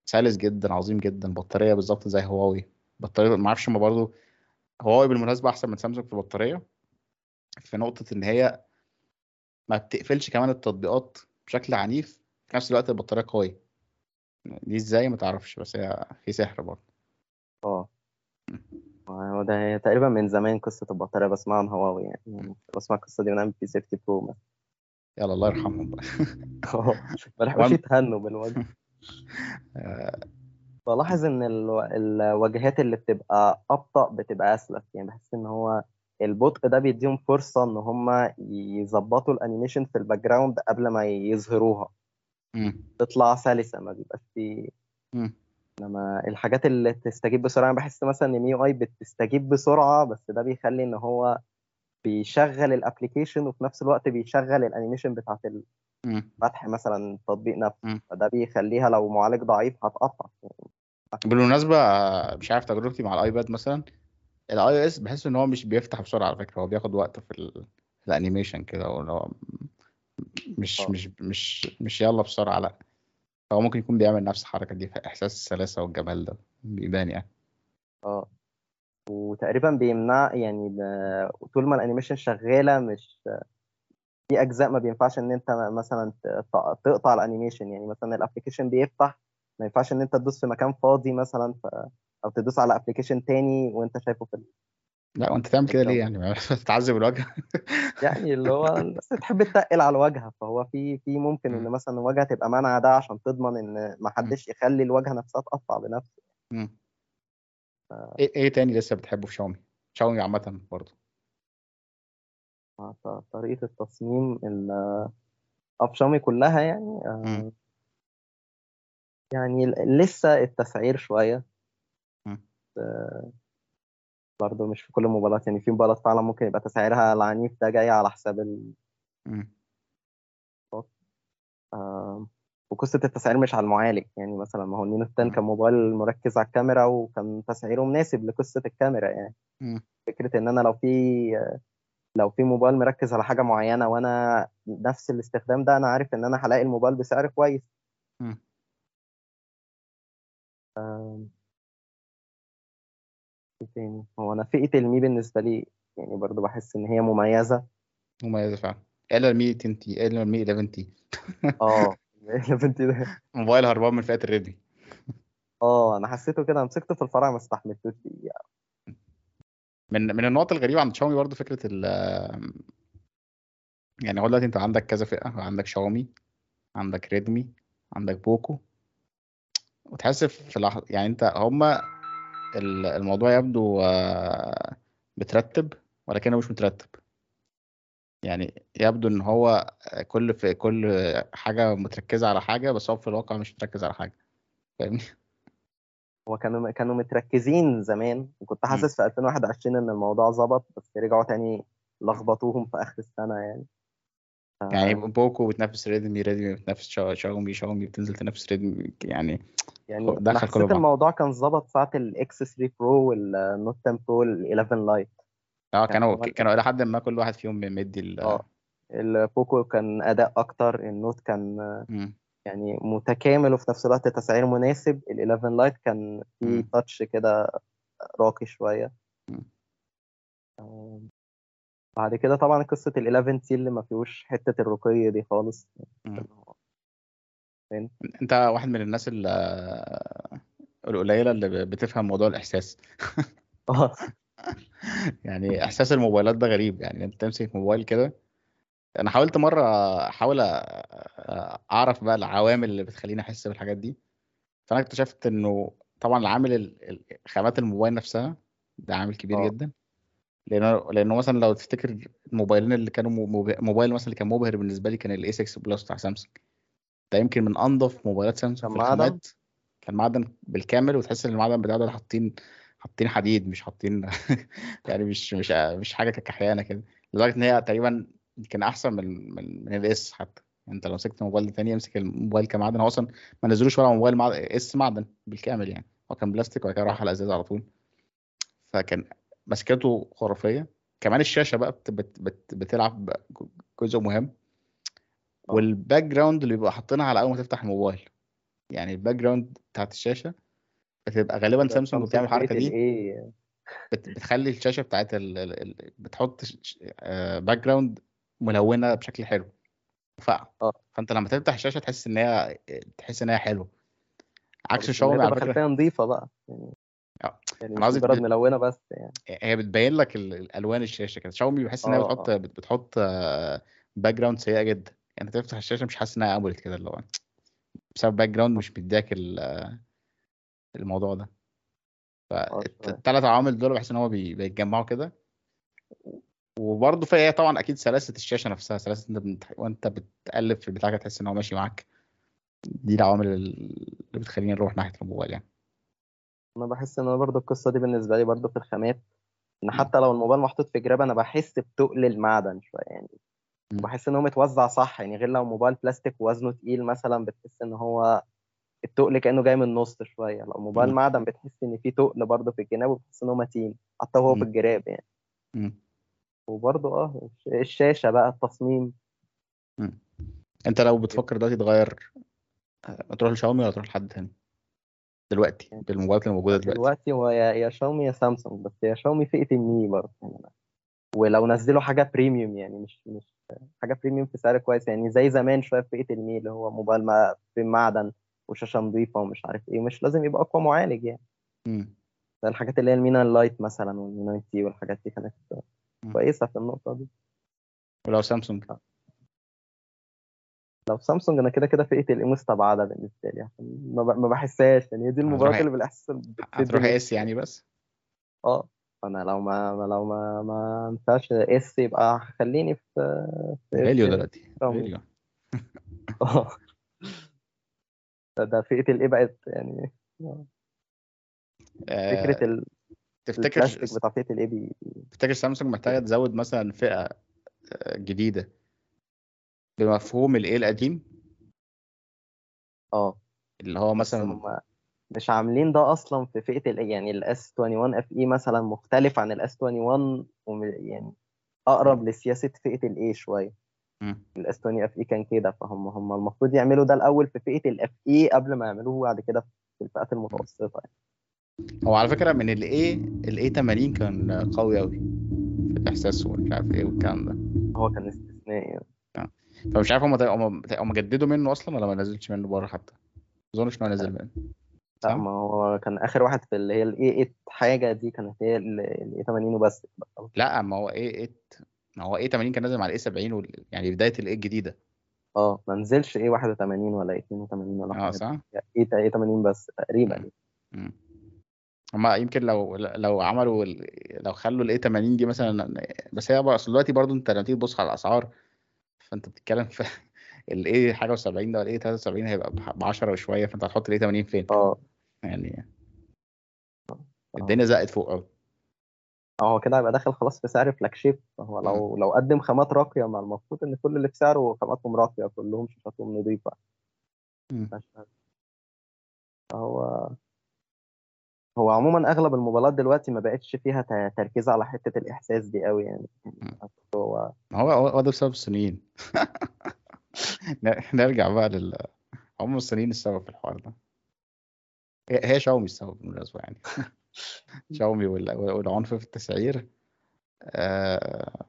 سلس جدا عظيم جدا بطارية بالظبط زي هواوي بطارية ما أعرفش ما برضه هواوي بالمناسبة أحسن من سامسونج في البطاريه في نقطة إن هي ما بتقفلش كمان التطبيقات بشكل عنيف في نفس الوقت البطارية قوية. دي إزاي؟ ما تعرفش بس هي في سحر برضه آه. هو ده هي تقريبا من زمان قصة البطارية بسمعها عن هواوي يعني. يعني بسمع القصة دي من أيام بي 30 برو مثلا. يلا الله يرحمهم بقى. ما لحقوش يتهنوا بالوجه. آه، بلاحظ الو- الواجهات اللي بتبقى أبطأ بتبقى أسلس. يعني بحس إن هو البطء ده بيديهم فرصة إن هم يظبطوا ال animation في ال background قبل ما يظهروها. تطلع سلسة ما بيبقاش في مم. إنما الحاجات اللي تستجيب بسرعة أنا بحس مثلا إن MIUI بتستجيب بسرعة بس ده بيخلي إن هو بيشغل ال application وفي نفس الوقت بيشغل ال animation بتاعت. الفتح مثلا التطبيق نفسه. فده بيخليها لو معالج ضعيف هتقطع بالمناسبة آه، مش عارف تجربتي مع الآيباد مثلا ال iOS بحس إن هو مش بيفتح بسرعة على فكرة هو بياخد وقت في, ال... في ال animation كده هو مش آه. مش مش مش يلا بسرعة لأ هو ممكن يكون بيعمل نفس الحركة دي في إحساس السلاسة والجمال ده بيبان يعني آه وتقريبا بيمنع يعني طول ما ال animation شغالة مش في أجزاء ما بينفعش إن أنت مثلا تقطع ال animation يعني مثلا ال application بيفتح ما ينفعش إن أنت تدوس في مكان فاضي مثلا ف... أو تدوس على application تاني وأنت شايفه في. لا وأنت تعمل كده ليه يعني ما تتعذب الواجهة يعني اللي هو بس تحب تتقل على الواجهه فهو في في ممكن إن. مثلا الواجهه تبقى مانعه ده عشان تضمن إن ما حدش يخلي الواجهه نفسها تقطع بنفسه مم. إيه إيه تاني لسه بتحبه في شاومي شاومي عامة برضه طريقة التصميم ال- افشامي كلها يعني آه، مم. يعني لسه التسعير شوية مم. آه، برضه مش في كل الموبايلات يعني في موبايلات فعلا ممكن يبقى تسعيرها العنيف ده جاي على حساب ال... آه، وقصة التسعير مش على المعالج يعني مثلا ما هو النينو 10 مم. كان موبايل مركز على الكاميرا وكان تسعيره مناسب لقصة الكاميرا يعني. فكرة إن أنا لو في لو في موبايل مركز على حاجة معينة وأنا نفس الاستخدام ده أنا عارف إن أنا هلاقي الموبايل بسعر كويس. تاني. هو أنا فئة ال Mi بالنسبة لي يعني برضو بحس إن هي مميزة. مميزة فعلا. إلا ال Mi 10T؟ إلا ال Mi 11T؟ آه يا بنتي ده. موبايل هربان من فئة ال Redmi. آه أنا حسيته كده مسكته في الفرع ما استحملتوش فيه من من النقط الغريبة عند شاومي برضو فكرة ال يعني هو دلوقتي أنت عندك كذا فئة. عندك شاومي عندك ريدمي عندك بوكو. وتحس في لحظة يعني أنت هما ال- الموضوع يبدو آه، مترتب ولكنه مش مترتب. يعني يبدو إن هو كل في كل حاجة متركزة على حاجة بس هو في الواقع مش متركز على حاجة. فاهمني؟ هو كانوا كانوا متركزين زمان وكنت حاسس في 2021 إن الموضوع ظبط بس رجعوا تاني لخبطوهم في آخر السنة يعني. يعني Poco بتنافس Redmi Redmi بتنافس شا- شاومي شاومي بتنزل تنافس Redmi يعني يعني دخل كله في بعض. الموضوع كان ظبط ساعة ال X3 Pro وال Note 10 Pro ال 11 Lite آه كان كانوا كانوا إلى حد ما كل واحد فيهم مدي ال آه ال Poco كان أداء أكتر ال Note كان مم. يعني متكامل وفي نفس الوقت تسعير مناسب ال 11 Lite كان فيه مم. touch كده راقي شوية مم. بعد كده طبعا قصة ال 11T اللي ما فيهوش حتة الرقي دي خالص؟ أنت واحد من الناس ال- القليلة اللي بتفهم موضوع الإحساس. آه. يعني إحساس الموبايلات ده غريب. يعني أنت تمسك موبايل كده. أنا حاولت مرة أحاول أعرف بقى العوامل اللي بتخليني أحس بالحاجات دي. فأنا اكتشفت إنه طبعا العامل ال- ال- خامات الموبايل نفسها ده عامل كبير آه. جدا. لأنه لأنه مثلا لو تفتكر الموبايلين اللي كانوا موبايل مثلا اللي كان مبهر بالنسبة لي كان ال A6 Plus بتاع سامسونج ده يمكن من انظف موبايلات سامسونج كان في معدن؟ الخامات كان معدن بالكامل وتحس إن المعدن بتاعه ده حاطين حاطين حديد مش حاطين يعني مش مش مش حاجة كحيانة كده. لدرجة إن هي تقريبا يمكن أحسن من من من ال S حتى. يعني أنت لو مسكت موبايل تاني امسك الموبايل كمعدن. هو أصلا ما نزلوش ولا موبايل مع S معدن بالكامل يعني. هو كان بلاستيك وبعد كده راح على ازاز على طول. فكان مسكته خرافية. كمان الشاشة بقى بت بت بت بتلعب جزء مهم. آه. وال background اللي بيبقى حاطينها على أول ما تفتح الموبايل. يعني ال background بتاعت الشاشة بتبقى غالبا سامسونج بتعمل الحركة دي. بتخلي الشاشة بتاعت ال... ال... بتحط background ملونة بشكل حلو. آه. فأنت لما تفتح الشاشة تحس إن هي تحس إن هي حلوة. آه، عكس شاومي على فكرة. نظيفة بقى. يعني آه، يعني أنا قصدي مجرد. ملونة بس يعني. هي بتبين لك ال- الالوان الشاشة كده. شاومي بحس ان هي آه بتحط بت- بتحط background سيئة جدا. يعني تفتح الشاشة مش حاسس إنها AMOLED كده اللي هو بسبب background مش مديك ال- الموضوع ده. فالثلاث عوامل دول بحس إن هو بي- بيتجمعوا كده. وبرضه في طبعا أكيد سلاسة الشاشة نفسها سلاسة أنت بت... وأنت بتقلب في البتاع تحس إن هو ماشي معاك. دي العوامل اللي بتخليني نروح ناحية الموبايل يعني. أنا بحس إن أنا برضو القصة دي بالنسبة لي برضو في الخامات إن. حتى لو الموبايل محطوط في جراب أنا بحس بتقل المعدن شوية يعني م. وبحس إن هو متوزع صح يعني غير لو موبايل بلاستيك وزنه تقيل مثلا بتحس إن هو التقل كأنه جاي من النص شوية لو موبايل م. معدن بتحس إن فيه تقل برضه في الجناب وبتحس إن هو متين حتى وهو في. الجراب يعني م. وبرضه آه الش- الشاشة بقى التصميم م. أنت لو بتفكر دلوقتي تغير آه، تروح لشاومي ولا تروح لحد تاني دلوقتي يعني بالموبايلات اللي موجودة دلوقتي. دلوقتي هو يا يا شاومي يا سامسونج بس يا شاومي فئة ال Mi برضه يعني. ولو نزلوا حاجة premium يعني مش مش حاجة premium في سعر كويس يعني. زي زمان شوية في فئة ال Mi اللي هو موبايل ما في معدن وشاشة نظيفة ومش عارف إيه مش لازم يبقى أقوى معالج يعني. م. زي الحاجات اللي هي ال Mi 9 Lite مثلا وال Mi 9 T والحاجات دي كانت. كويسة في النقطة دي. ولو سامسونج. لو سامسونج أنا كده كده فئة الاي مستبعده بالنسبة لي عشان ما بحسهاش يعني هي دي هتروح اللي بالاحساس هتروح إس نفسي يعني بس؟ آه فأنا لو ما لو ما ما ينفعش إس يبقى خليني في غاليو في دلوقتي آه. ده فئة الايه بقت يعني فكره آه، ال- تفتكر بتاع فئة الايه بي تفتكر سامسونج محتاجة تزود مثلا فئة آه، جديدة؟ بمفهوم ال A القديم آه اللي هو مثلا مش عاملين ده أصلا في فئة ال يعني ال S 21 FE مثلا مختلف عن ال S 21 وم- يعني أقرب لسياسة فئة ال A شوية. ال S 20 FE كان كده فهم هم المفروض يعملوا ده الأول في فئة ال FE قبل ما يعملوه بعد كده في الفئات المتوسطة يعني. هو على فكرة من ال A ال A 80 كان قوي قوي في الإحساس ومش عارف إيه والكلام ده هو كان استثنائي يعني. فمش عارف هم هم هم جددوا منه أصلا ولا ما نزلش منه بره حتى ما أظنش ان هو نزل منه لا؟ ما هو كان آخر واحد في اللي هي ال A 8 حاجة دي كانت هي ال A 80 وبس لا ما هو A 8 ما هو A 80 كان نازل مع ال A 70 وال... يعني بداية ال A الجديدة آه ما نزلش A 81 ولا A 82 ولا آه صح؟ إيه إيه 80 بس تقريبا. هما يمكن لو لو عملوا. لو خلوا الايه 80 دي مثلا بس هي أصل دلوقتي برضو أنت لما تيجي تبص على الأسعار فأنت بتتكلم في الايه حاجة و70 ده والايه 73 هيبقى ب 10 وشوية فأنت هتحط الايه 80 فين؟ آه يعني آه. الدنيا زقت فوق قوي آه هو كده هيبقى داخل خلاص في سعر فلاج شيب فهو لو لو قدم خامات راقية ما المفروض إن كل اللي في سعره خاماتهم راقية كلهم شاشاتهم نظيفة مم. هو هو عموما أغلب الموبايلات دلوقتي ما بقتش فيها تركيز على حتة الإحساس دي قوي يعني. هو هو ده بسبب الصينيين نرجع بقى لل هم الصينيين السبب في الحوار ده. هي شاومي السبب بالمناسبة يعني. شاومي وال- والعنف في التسعير. آه،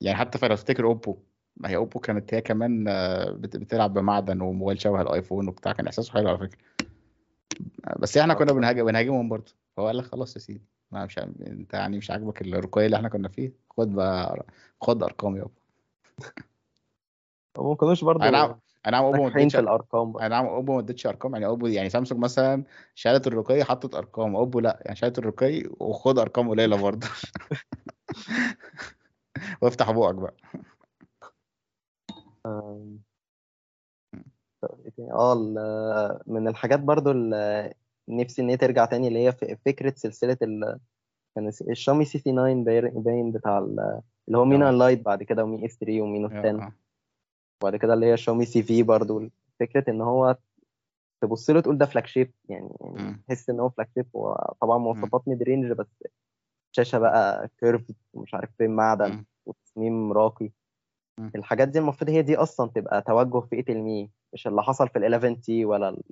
يعني حتى فلو افتكر أوبو ما هي أوبو كانت هي كمان آه، بت- بتلعب بمعدن وموبايل شبه الأيفون وبتاع كان إحساسه حلو على فكرة. بس إحنا كنا بنهاجم بنهاجمهم برضه. فهو قال لك خلاص يا سيدي. ما مش عم- انت يعني مش عاجبك الرقي اللي إحنا كنا فيه. خد بقى خد أرقام يابا. ما كانوش برضه أنا أنا عم أوبو ما في الأرقام برضه. أنا عم أوبو ما ادتش أرقام. يعني أوبو يعني سامسونج مثلا شالت الرقي حطت أرقام. أوبو لا يعني شالت الرقي وخد أرقام قليلة برضه. وافتح بوقك بقى. تاني؟ آه ال- من الحاجات برضو اللي نفسي إن هي ترجع تاني اللي هي فكرة سلسلة ال كان ال Xiaomi CC 9 باين بتاع ال- اللي هو Mi 9 آه. Lite بعد كده و Mi S 3 و Mi Note 10 آه. وبعد كده اللي هي Xiaomi Civi برضو فكرة إن هو تبص له تقول ده flagship يعني يعني. تحس إن هو flagship هو طبعا مواصفات mid-range بس شاشة بقى curve ومش عارف فين معدن. وتصميم راقي. الحاجات دي المفروض هي دي أصلا تبقى توجه فئة ال Mi مش اللي حصل في ال 11 T ولا ال-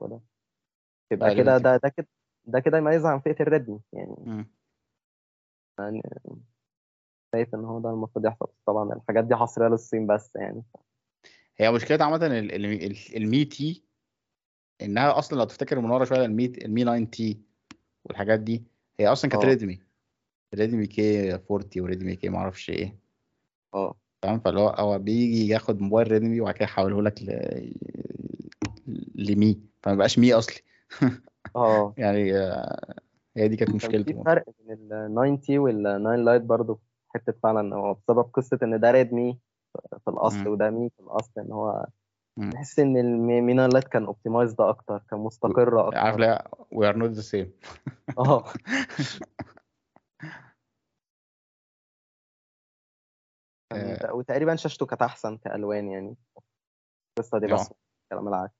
ده تبقى لا، كده ده ده كده ده كده يميزها عن فئة ال Redmi يعني. مم. شايف إن هو ده المفروض يحصل. طبعا الحاجات دي حصرية للصين بس يعني. هي مشكلة عامة ال- ال- ال- ال Mi T إنها أصلا لو تفتكر من ورا شوية ال Mi ال Mi 9 T والحاجات دي هي أصلا كانت آه. Redmi. Redmi K 40 و Redmi K معرفش إيه. آه. تمام؟ فاللي هو هو بيجي ياخد موبايل Redmi وبعد كده يحوله لك ل... ل Mi. فما بقاش Mi اصلي. آه. يعني آه، هي دي كانت كان في مشكلته فرق بين ال 9 T وال 9 Lite برضه حتة فعلا هو بسبب قصة إن ده Redmi في الأصل مم. وده Mi في الأصل إن هو. تحس إن ال Mi 9 Lite كان optimized أكتر كان مستقر عارف أكتر. لا we are not the same آه. كان- وتقريبا شاشته كانت أحسن كألوان يعني. القصة دي آه. بس كلام العكس.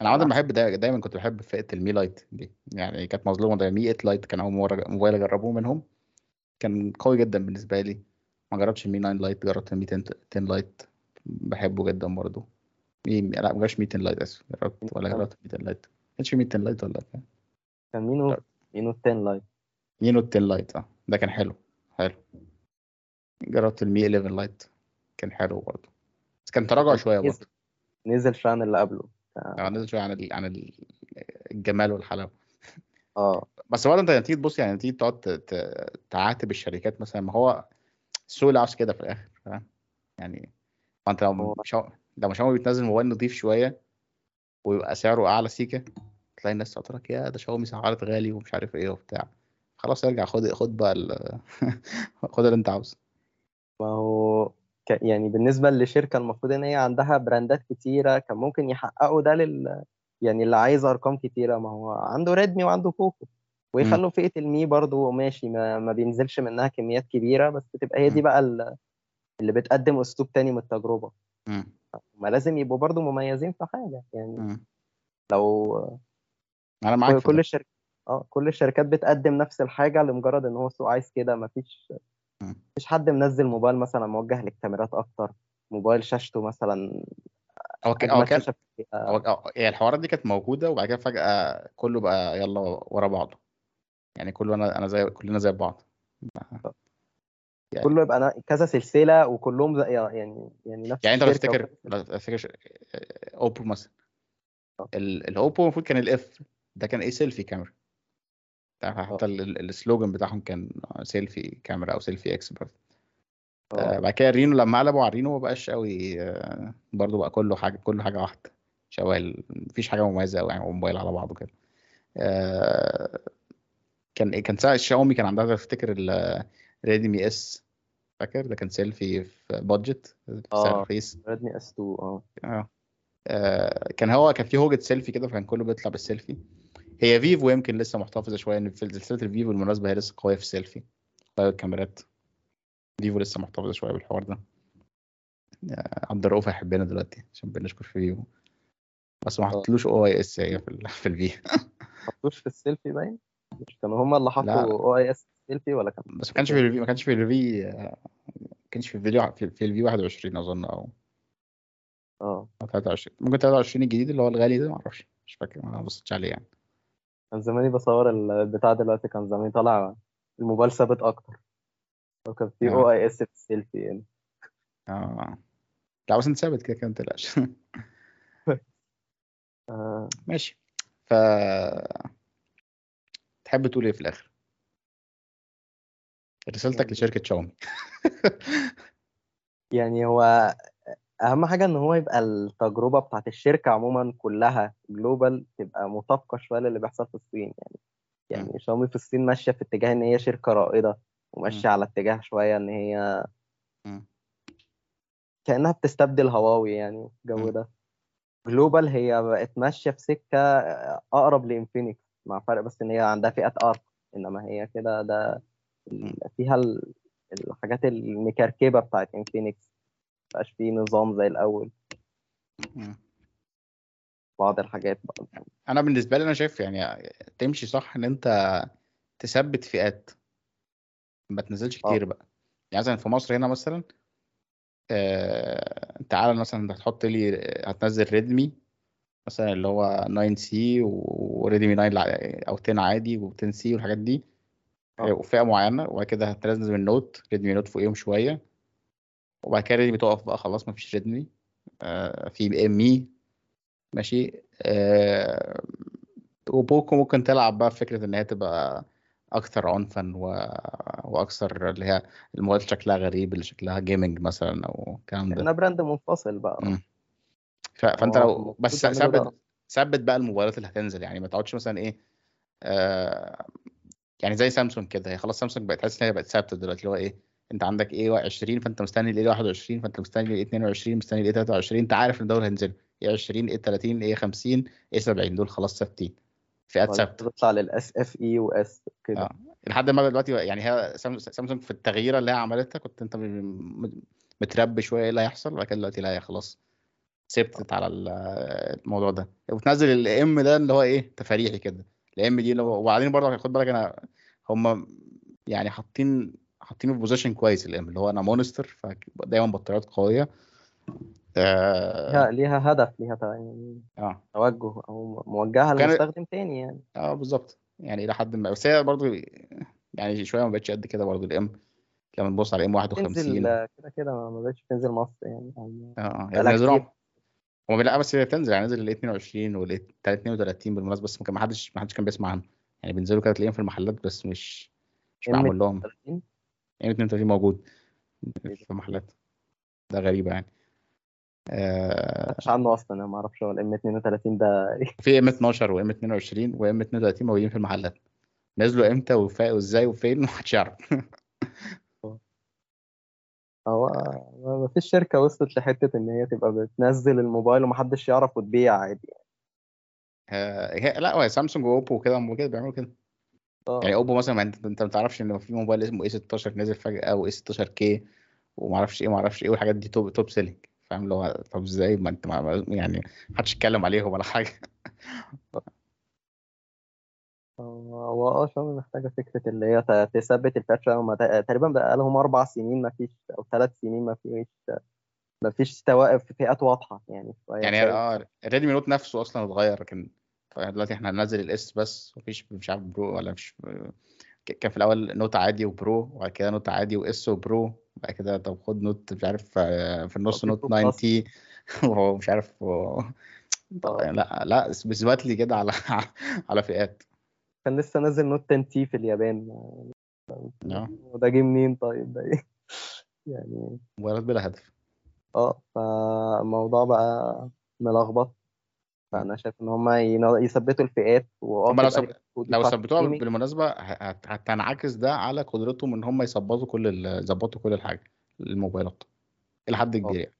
أنا عادة. بحب دا دايما كنت بحب فئة ال Mi Lite دي. يعني كانت مظلومة ده Mi 8 Lite كان أول مرة موبايل أجربه منهم. كان قوي جدا بالنسبة لي. ما جربتش ال Mi 9 Lite جربت ال Mi 10 10 Lite بحبه جدا برضه. Mi لا ما جربتش Mi 10 Lite أسف. جربت ولا جربت Mi 10 Lite ما كانش Mi 10 Lite ولا كان. كان Mi Note. Mi Note 10 Lite Mi Note 10 Lite آه. ده كان حلو حلو. جربت ال Mi 11 Lite كان حلو برضه. بس كان تراجع شوية برضه. نزل شوية عن اللي قبله. يعني نزل شوية عن ال- عن ال- الجمال والحلاوة. آه. بس برضه أنت تيجي تبص يعني تيجي تقعد تعاتب الشركات مثلا. ما هو السوق اللي عاوز كده في الآخر فاهم؟ يعني ما أنت لو شو... لو شاومي بتنزل موبايل نضيف شوية ويبقى سعره أعلى سيكه تلاقي الناس تقول لك يا ده شاومي سعرت غالي ومش عارف إيه وبتاع. خلاص ارجع خد خد بقى ال... خد اللي أنت عاوزه. ما هو ك... يعني بالنسبة لشركة المفروض إن هي عندها براندات كتيرة كان ممكن يحققوا ده لل يعني اللي عايز أرقام كتيرة ما هو عنده ريدمي وعنده بوكو ويخلوا فئة المي برضو ماشي ما, ما بينزلش منها كميات كبيرة بس تبقى هي دي. بقى ال- اللي بتقدم أسلوب تاني من التجربة مم. ما لازم يبقوا برضو مميزين في حاجة يعني مم. لو أنا معاك كل. الشركات آه كل الشركات بتقدم نفس الحاجة لمجرد إن هو السوق عايز كده مفيش. مفيش حد منزل موبايل مثلا موجه للكاميرات أكتر. موبايل شاشته مثلا هو كان. هو هو- هي الحوارات دي كانت موجودة وبعد كده فجأة كله بقى يلا ورا بعضه. يعني كله أنا أنا زي كلنا زي بعض. يعني- كله يبقى كذا سلسلة وكلهم زي يعني يعني نفس يعني أنت لو تفتكر لو تفتكر Oppo مثلا. آه. ال- ال Oppo المفروض كان ال F ده كان إيه؟ selfie camera حتى ال- ال- ال slogan بتاعهم كان selfie camera أو selfie expert آه. بعد كده ال Reno لما قلبوا على ال Reno ما بقاش قوي آه، برضه بقى كله حاجة كله حاجة واحدة. شبه ال- مفيش حاجة مميزة قوي يعني موبايل على بعضه كده. آه، كان كان ساعة الشاومي كان عندها تفتكر ال Redmi S؟ فاكر؟ ده كان سيلفي في budget آه. رخيص Redmi S 2 آه. آه آه، كان هو كان في هوجة سيلفي كده فكان كله بيطلع بالسيلفي. هي Vivo يمكن لسه محتفظة شوية إن في سلسلة ال Vivo بالمناسبة هي لسه قوية في السيلفي. قوية الكاميرات Vivo لسه محتفظة شوية بالحوار ده. آه، عبد الرؤوف هيحبنا دلوقتي عشان بنشكر في Vivo. بس ما آه. حطلوش OIS هي في ال- في الفي حطوش في السيلفي باين؟ مش كانوا هم اللي حطوا. OIS selfie ولا كان؟ بس ما كانش في ال V ما كانش في ال V آه، ما كانش في الفيديو في, في ال V 21 أظن أو آه. أو 23 ممكن 23 الجديد اللي هو الغالي ده معرفش مش فاكر ما بصيتش عليه يعني. كان زماني بصور البتاع دلوقتي كان زماني طالع الموبايل ثابت أكتر. وكان في. OIS في السيلفي يعني. آه. لا بس إنت ثابت كده كده ما تقلقش. آه، ماشي. ف تحب تقول إيه في الآخر؟ رسالتك يعني- لشركة شاومي. يعني هو أهم حاجة إن هو يبقى التجربة بتاعت الشركة عموما كلها global تبقى مطابقة شوية للي بيحصل في الصين يعني. يعني شاومي في الصين ماشية في اتجاه إن هي شركة رائدة وماشية على اتجاه شوية إن هي. كأنها بتستبدل هواوي يعني الجو. ده. global هي بقت ماشية في سكة أقرب ل Infinix مع فرق بس إن هي عندها فئات ارقى إنما هي كده ده فيها ال- الحاجات المكركبة بتاعت انفينكس مبقاش فيه نظام زي الأول. بعض الحاجات بقى أنا بالنسبة لي أنا شايف يعني تمشي صح إن أنت تثبت فئات ما تنزلش آه. كتير بقى يعني مثلا في مصر هنا مثلا آه... تعالى مثلا هتحط لي هتنزل Redmi مثلا اللي هو 9C و Redmi 9 الع- أو 10 عادي و10C والحاجات دي آه. وفئة معينة وبعد كده هتنزل ال Note Redmi Note فوقيهم شوية وبعد كده Redmi تقف بقى خلاص مفيش Redmi. آه في Mi ماشي. آه و Poco ممكن تلعب بقى في فكرة إن هي تبقى أكثر عنفا و... وأكثر اللي هي الموبايلات شكلها غريب اللي شكلها gaming مثلا أو الكلام ده. brand منفصل بقى. مم. ف... فأنت لو بس. ثبت ثبت بقى الموبايلات اللي هتنزل يعني ما تقعدش مثلا إيه آه يعني زي سامسونج كده. هي خلاص سامسونج بقت تحس إن هي بقت ثابتة دلوقتي اللي هو إيه انت عندك A 20 فانت مستني ال A 21 فانت مستني ال A 22 مستني ال A 23 انت عارف ان دول هينزلوا. A 20 A 30 A 50 A 70 دول خلاص ثابتين. فئات ثابتة. تطلع لل S FE و S كده. آه. لحد ما دلوقتي يعني هي سام- سامسونج في التغييره اللي هي عملتها كنت انت متربي شوية إيه اللي هيحصل وبعد كده دلوقتي لا هي خلاص ثبتت على ال- الموضوع ده. وتنزل ال M ده اللي هو إيه تفريحي كده. ال M دي لو وبعدين برضه خد بالك أنا هم يعني حاطين حاطينه في position كويس ال M اللي هو أنا monster فدايما بطاريات قوية. آه ليها ليها هدف ليها يعني آه, توجه أو موجهه كان- لمستخدم تاني يعني. آه بالظبط. يعني إلى حد ما. بس هي برضه يعني شوية ما بقتش قد كده برضه ال M لما نبص على M 51 تنزل آه، كده كده ما بقتش تنزل مصر يعني. آه آه. يعني كتير. هو لا بس هي بتنزل يعني نزل ال 22 وال 32 بالمناسبة بس ما حدش ما حدش كان بيسمع عنه يعني بينزلوا كده تلاقيهم في المحلات بس مش مش معمول لهم. 30 يعني 32 موجود في؟ محلات. ده غريبة يعني. آه مش عنه أصلا أنا ما أعرفش هو ال M 32 ده. في M 12 و M 22 و M 32 موجودين في المحلات. نزلوا إمتى وازاي وفين؟ محدش يعرف. هو ما فيش شركة وصلت لحتة إن هي تبقى بتنزل الموبايل ومحدش يعرف وتبيع عادي. آه هي- لا هو Samsung و Oppo وكده هم كده بيعملوا كده. آه. يعني Oppo مثلا انت انت ما تعرفش ان في موبايل اسمه A 16 نزل فجأة و A 16K وما أعرفش إيه ما أعرفش إيه والحاجات دي top top selling فاهم؟ اللي هو طب إزاي؟ ما انت ما يعني محدش يتكلم عليهم ولا حاجة. هو آه شاومي محتاجة فكرة اللي هي تثبت الفئات هما ت- تقريبا بقى لهم أربع سنين ما فيش أو ثلاث سنين ما فيش ما فيش توائف في فئات واضحة يعني يعني آه Redmi Note نفسه أصلا اتغير لكن دلوقتي إحنا هننزل ال S بس مفيش مش عارف Pro ولا مش كان في الأول Note عادي و Pro وبعد كده Note عادي و S و Pro بعد كده طب خد Note مش عارف آه، في النص Note Pro 9 Plus. T وهو مش عارف و- آه. لا لا اثبت لي كده على على فئات. كان لسه نازل Note 10T في اليابان. وده جه منين طيب؟ ده إيه؟ يعني موبايلات بلا هدف. آه فالموضوع بقى ملخبط. فأنا شايف إن هم يثبتوا الفئات هم لو سب... لو ثبتوها هت- هتنعكس ده على قدرتهم إن هم يظبطوا كل ال- يظبطوا كل الحاجة الموبايلات إلى حد كبير يعني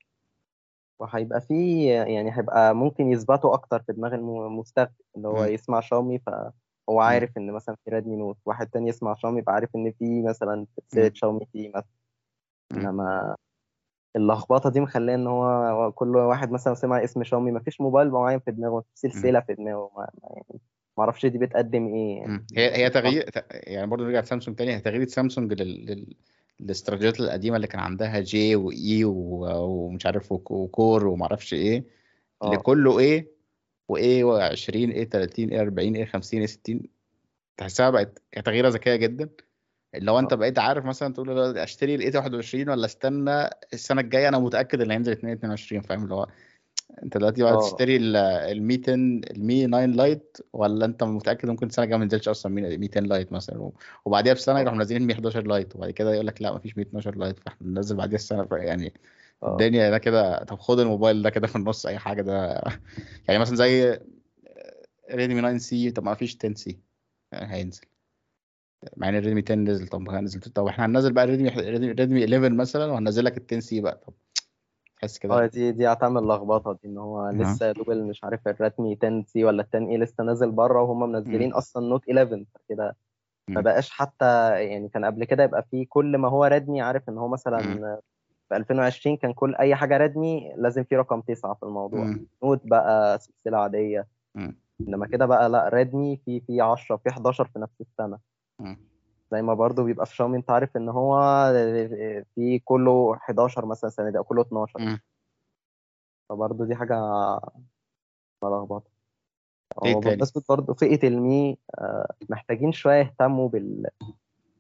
وهيبقى فيه يعني هيبقى ممكن يثبتوا أكتر في دماغ الم- المستخدم اللي هو مم. يسمع شاومي فهو عارف إن مثلا في Redmi Note واحد تاني يسمع شاومي يبقى عارف إن في مثلا مم. Xiaomi T مثلا. إنما اللخبطة دي مخلية إن هو كل واحد مثلا سمع اسم شاومي مفيش موبايل معين في دماغه مفيش سلسلة في دماغه ما ما يعني معرفش دي بتقدم إيه يعني. هي هي تغيير ت- يعني برضه نرجع لسامسونج تاني هي تغيير سامسونج لل... لل... الاستراتيجيات القديمة اللي كان عندها J و E و... ومش عارف وك- و Core وما أعرفش إيه أه. لكله A و A و20 A 30 A 40 A 50 A 60 تحسها بقت تغييره ذكية جدا. هو انت آه. بقيت عارف مثلا تقول له أشتري ال A 21 ولا استنى السنة الجاية أنا متأكد إن هينزل 22 فاهم؟ اللي هو أنت دلوقتي بقى آه. تشتري ال 100 ال Mi 9 Lite ولا أنت متأكد ممكن السنة الجاية ما ينزلش أصلا Mi 200 Lite مثلا؟ وبعديها بسنة يروحوا منزلين Mi 11 Lite وبعد كده يقول لك لا ما فيش Mi 12 Lite فاحنا ننزل بعديها السنة يعني الدنيا ده كده. طب خد الموبايل ده كده في النص أي حاجة ده. يعني مثلا زي Redmi 9 C طب ما فيش 10 C يعني هينزل. مع إن ال Redmi 10 نزل طب نزل طب إحنا هننزل بقى Redmi Redmi 11 مثلا وهننزل لك ال 10 C بقى طب تحس آه كده دي دي هتعمل لخبطه دي إن هو آه لسه يا دوب اللي مش عارف ال Redmi 10 C ولا ال 10 A لسه نازل بره وهم منزلين أصلا Note 11 فكده ما. بقاش حتى يعني كان قبل كده يبقى فيه كل ما هو Redmi عارف إن هو. مثلا في 2020 كان كل أي حاجة Redmi لازم في رقم تسعة في الموضوع. Note بقى سلسلة عادية. إنما كده بقى لا Redmi في في 10 في 11 في نفس السنة مم. زي ما برضو بيبقى في شاومي أنت عارف إن هو في كله 11 مثلا السنة دي أو كله 12 مم. فبرضو دي حاجة ملخبطه بمناسبة برضه فئة ال Mi آه، محتاجين شوية يهتموا بال...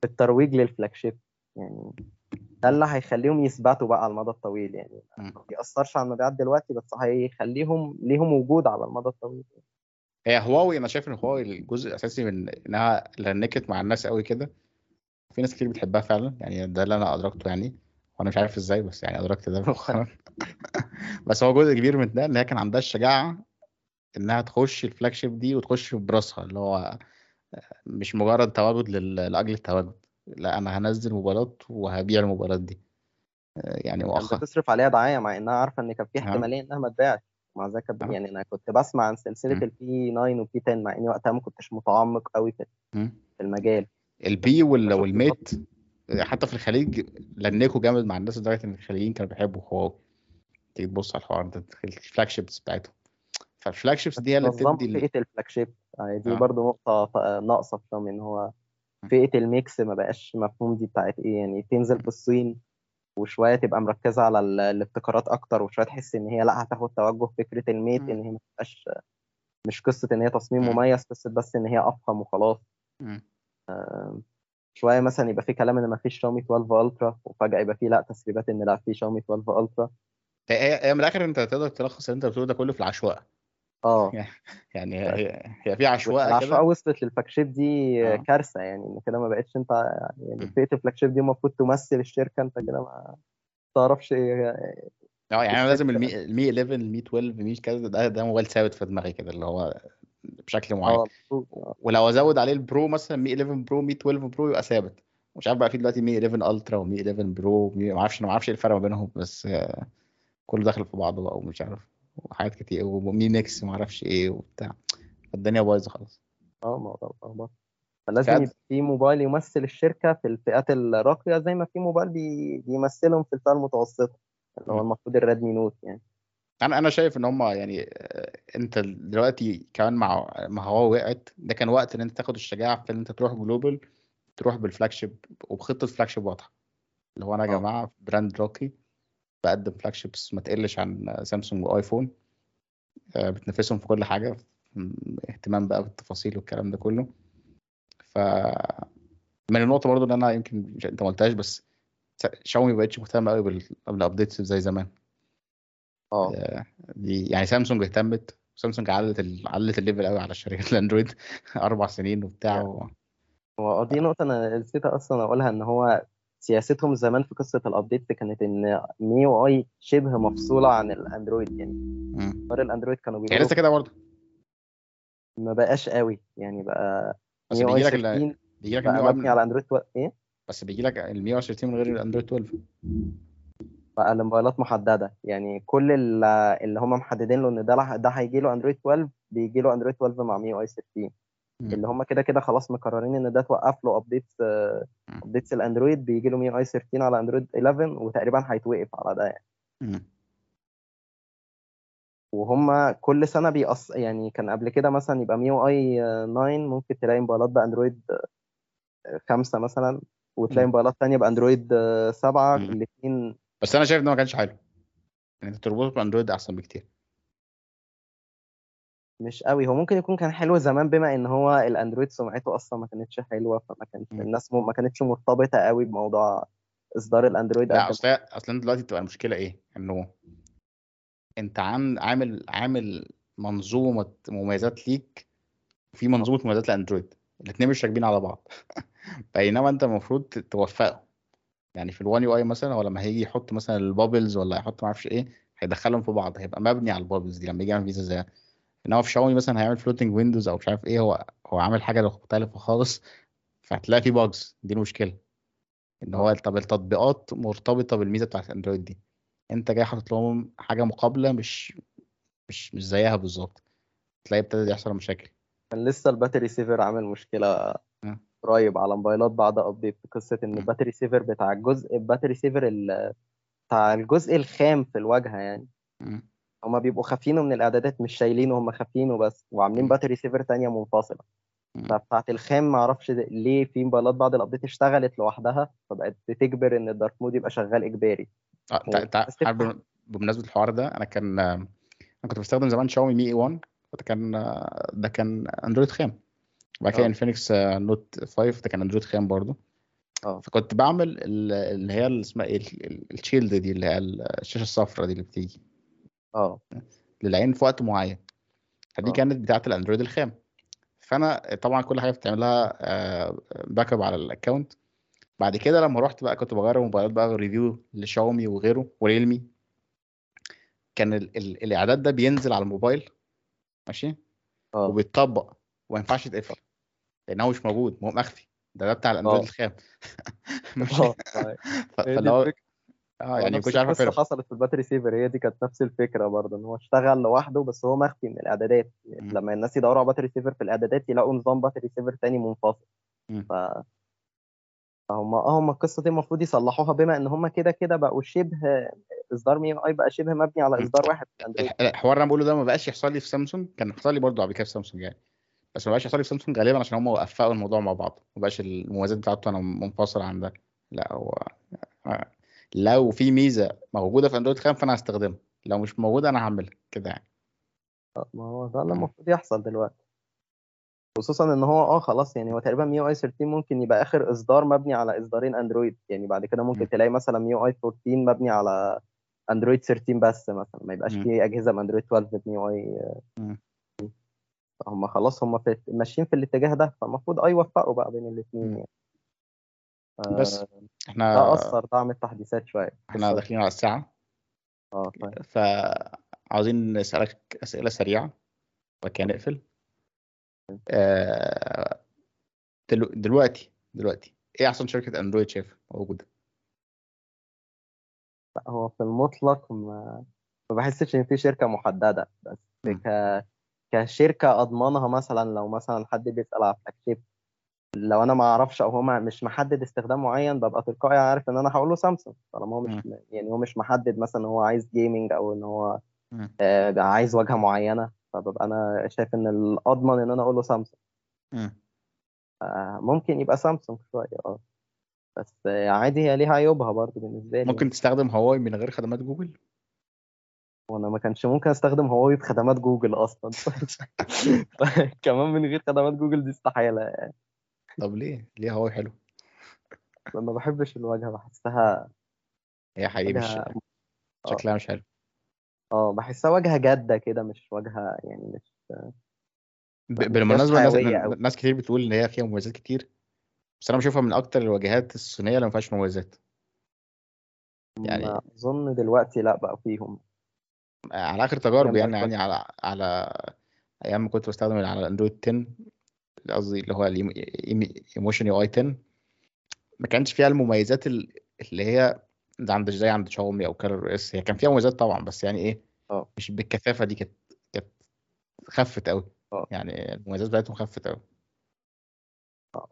بالترويج لل flagship يعني ده اللي هيخليهم يثبتوا بقى على المدى الطويل يعني. ما بيأثرش على المبيعات دلوقتي بس هيخليهم ليهم وجود على المدى الطويل هي هواوي أنا شايف إن هواوي الجزء الأساسي من إنها لنكت مع الناس قوي كده. في ناس كتير بتحبها فعلا يعني ده اللي أنا أدركته يعني وأنا مش عارف إزاي بس يعني أدركت ده. مؤخرا بس هو جزء كبير من ده ان هي كان عندها الشجاعة إنها تخش ال flagship دي وتخش براسها اللي هو مش مجرد تواجد لأجل التواجد. لا أنا هنزل موبايلات وهبيع الموبايلات دي. يعني مؤخرا. بتصرف عليها دعاية مع إنها عارفة إن كان في آه احتمالية إنها ما تباعش مع ذلك آه يعني أنا كنت بسمع عن سلسلة مم. ال P 9 وال P 10 مع إني وقتها ما كنتش متعمق قوي في المجال. ال P وال Mate حتى في الخليج لنكوا جامد مع الناس لدرجة إن الخليجيين كانوا بيحبوا هواوي تيجي تبص على الحوار ده ال flagships بتاعتهم. فال flagships دي هي اللي بتدي. فئة ال flagship يعني دي آه. برضو نقطة ف- ناقصة في إن هو فئة ال Mix ما بقاش مفهوم دي بتاعت إيه يعني تنزل في الصين وشوية تبقى مركزة على ال- الابتكارات أكتر وشوية تحس إن هي لأ هتاخد توجه فكرة ال Mate إن هي ما تبقاش مش قصة إن هي تصميم مم. مميز قصة بس إن هي أفخم وخلاص مم. شوية مثلا يبقى في كلام إن ما فيش شاومي 12 Ultra وفجأة يبقى في لأ تسريبات إن لأ في شاومي 12 Ultra هي هي من الآخر أنت تقدر تلخص اللي أنت بتقوله ده كله في العشوائيه آه. يعني هي هي في عشوائيه العشوائية كده. وصلت لل flagship دي آه. كارثة يعني إن كده ما بقتش أنت يعني. فئة ال flagship دي المفروض تمثل الشركة أنت كده ما تعرفش إيه آه يعني أنا لازم المي المي 11 المي 12 المي كذا ده ده موبايل ثابت في دماغي كده اللي هو بشكل معين. المفروض آه. ولو أزود عليه ال Pro مثلا Mi 11 Pro Mi 12 Pro يبقى ثابت. مش عارف بقى في دلوقتي Mi 11 Ultra و Mi 11 Pro ما أعرفش أنا ما أعرفش إيه الفرق ما بينهم بس آه، كله داخل في بعضه بقى ومش عارف. وحاجات كتير و Mi Mix ما أعرفش إيه وبتاع. الدنيا بايظة خلاص. آه موضوع لخبطة فلازم يبقى في موبايل يمثل الشركة في الفئات الراقية زي ما في موبايل بي... بيمثلهم في الفئة المتوسطة اللي هو. المفروض ال Redmi Note يعني. أنا أنا شايف إن هم يعني آه، أنت دلوقتي كمان مع ما هواوي وقعت ده كان وقت إن أنت تاخد الشجاعة في إن أنت تروح global تروح بال flagship وبخطه flagship واضحة. اللي هو أنا يا آه. جماعة brand راقي بقدم flagships ما تقلش عن سامسونج وايفون آه، بتنافسهم في كل حاجة اهتمام بقى بالتفاصيل والكلام ده كله. ف من النقطة برضو اللي أنا يمكن أنت ما قلتهاش بس شاومي ما بقتش مهتمة قوي بال updates زي زمان. آه. آه، دي يعني سامسونج اهتمت. سامسونج علت ال... علت ال level قوي على شركات الأندرويد أربع سنين وبتاع و... هو دي نقطة أنا نسيت أصلا أقولها إن هو سياستهم زمان في قصة ال update كانت إن MIUI شبه مفصولة عن الأندرويد يعني. غير الأندرويد كانوا هي بيقولوا لسه كده برضه ما بقاش قوي يعني بقى بس بيجي لك ال... 13 بيجي لك مبني على أندرويد تو... إيه بس بيجي لك ال 120 من غير الاندرويد 12 بقى لموبايلات محددة يعني كل ال- اللي هم محددين له إن ده ده هيجي له أندرويد 12 بيجي له أندرويد 12 مع مي 13 مم. اللي هم كده كده خلاص مقررين إن ده توقف له ابديتس. ابديتس الأندرويد بيجي له مي آي 13 على أندرويد 11 وتقريبا هيتوقف على ده يعني. وهم كل سنة بيقص يعني كان قبل كده مثلا يبقى ميو آي 9 ممكن تلاقي موبايلات بأندرويد خمسة مثلا وتلاقي. موبايلات تانية بأندرويد سبعة مم. الاثنين بس أنا شايف إن ما كانش حلو يعني تربطه بأندرويد أحسن بكتير مش قوي. هو ممكن يكون كان حلو زمان بما إن هو الأندرويد سمعته أصلا ما كانتش حلوة فما كانش مم. الناس م- ما كانتش مرتبطة قوي بموضوع إصدار الأندرويد لا أصل هي- أصل أنت دلوقتي بتبقى المشكلة إيه؟ إنه أنت عن عامل عامل منظومة مميزات ليك في منظومة مميزات لأندرويد. الاثنين مش راكبين على بعض. بينما أنت المفروض توفقهم يعني في ال One UI مثلا هو لما هيجي يحط مثلا ال bubbles ولا يحط ما أعرفش إيه هيدخلهم في بعض. هيبقى مبني على ال bubbles دي. لما يجي يعمل ميزة زي انما في شاومي مثلا هيعمل floating windows أو مش عارف إيه هو هو عامل حاجة مختلفة خالص فهتلاقي في bugs دي المشكلة إن هو طب التطبيقات مرتبطة بالميزة بتاعت اندرويد دي أنت جاي حاطط لهم حاجة مقابلة مش مش مش زيها بالظبط تلاقي ابتدى يحصل مشاكل كان لسه ال battery saver عامل مشكلة. قريب على موبايلات بعد update قصة إن. ال battery saver بتاع الجزء ال battery saver بتاع الجزء الخام في الواجهة يعني. هما بيبقوا خافينه من الإعدادات مش شايلينه هما خافينه بس وعاملين. battery saver تانية منفصلة مم. فبتاعت الخام معرفش ليه في موبايلات بعد ال update اشتغلت لوحدها فبقت بتجبر إن ال dark mode يبقى شغال إجباري والناس تفتح- عارف بمناسبة الحوار ده أنا كان أنا كنت بستخدم زمان شاومي Mi A1 ده كان ده كان أندرويد خام وبعد كده آه. Infinix Note 5 ده كان أندرويد خام برضه آه فكنت بعمل ال- اللي هي اللي اسمها إيه ال- ال- ال shield دي اللي هي الشاشة الصفراء دي اللي بتيجي آه. للعين في وقت معين. فدي آه. كانت بتاعة الأندرويد الخام. فأنا طبعا كل حاجة بتعمل لها backup على ال account بعد كده لما رحت بقى كنت بغير موبايلات بقى review لشاومي وغيره وريلمي. كان ال ال الإعداد ده بينزل على الموبايل ماشي؟ آه. وبيتطبق وما ينفعش يتقفل. لأن هو مش موجود هو مخفي ده ده بتاع الأندرويد آه. الخام. ماشي؟ فاللي هو. آه يعني كنتش عارف القصة اقفله حصلت في ال battery saver هي دي كانت نفس الفكرة برضه إن هو اشتغل لوحده بس هو مخفي من الإعدادات. مم. لما الناس يدوروا على battery saver في الإعدادات يلاقوا نظام battery saver تاني منفصل. ف فهم آه هم القصة دي المفروض يصلحوها بما إن هم كده كده بقوا شبه إصدار مي آي بقى شبه مبني على. إصدار واحد الحوار اللي أنا بقوله ده ما بقاش يحصل لي في سامسونج كان يحصل لي برضه قبل كده في سامسونج يعني. بس ما بقاش يحصل لي في سامسونج غالبا عشان هم وقفوا الموضوع مع بعض. ما بقاش المميزات بتاعته أنا منفصل عن ده. لا هو لو في ميزة موجودة في أندرويد خام فأنا هستخدمها لو مش موجودة أنا هعملها كده يعني ما هو ده اللي. المفروض يحصل دلوقتي خصوصا إن هو آه خلاص يعني هو تقريبا MIUI 13 ممكن يبقى آخر إصدار مبني على إصدارين أندرويد يعني بعد كده مم. ممكن تلاقي مثلا MIUI 14 مبني على أندرويد 13 بس مثلا ما يبقاش. فيه أجهزة باندرويد 12 ب MIUI. هم خلاص هم في ماشيين في الاتجاه ده فالمفروض آه يوفقوا بقى بين الاثنين. يعني بس إحنا ده أثر دعم التحديثات شوية. إحنا داخلين على الساعة. آه طيب. فعاوزين نسألك أسئلة سريعة. وبعد كده نقفل. آه، دلو- دلوقتي دلوقتي. إيه أحسن شركة أندرويد شايفها موجودة؟ لا، هو في المطلق ما ما بحسش إن في شركة محددة. بس. ك كشركة أضمنها مثلا لو مثلا حد بيسأل على فلاج شيب لو أنا ما أعرفش أو هو مش محدد استخدام معين ببقى تلقائي عارف إن أنا هقول له سامسونج طالما هو مش يعني هو مش محدد مثلا هو عايز gaming أو إن هو. آه، عايز واجهه معينة فببقى أنا شايف إن الأضمن إن أنا أقول له سامسونج. آه، ممكن يبقى سامسونج شوية آه. بس عادي هي ليها عيوبها برضه بالنسبة لي. ممكن تستخدم هواوي من غير خدمات جوجل؟ وأنا ما كانش ممكن أستخدم هواوي بخدمات جوجل أصلا. كمان من غير خدمات جوجل دي استحالة طب ليه؟ ليه هواوي حلو؟ ما بحبش الواجهة بحسها هي حقيقي مش شكلها مش حلو. آه بحسها واجهة جادة كده مش واجهة يعني مش ب- فيهاش ناس. ناس كتير بتقول إن هي فيها مميزات كتير بس أنا بشوفها من أكتر الواجهات الصينية اللي ما فيهاش مميزات. يعني أظن دلوقتي لأ بقى فيهم. على آخر تجارب يعني يعني على على أيام ما كنت بستخدم على الاندرويد 10 قصدي اللي هو Emotion UI 10 ما كانش فيها المميزات ال- اللي هي ده عند زي عند شاومي أو Color OS هي كان فيها مميزات طبعا بس يعني إيه آه. مش بالكثافة دي كانت كانت خفت قوي آه. يعني المميزات بتاعتهم خفت قوي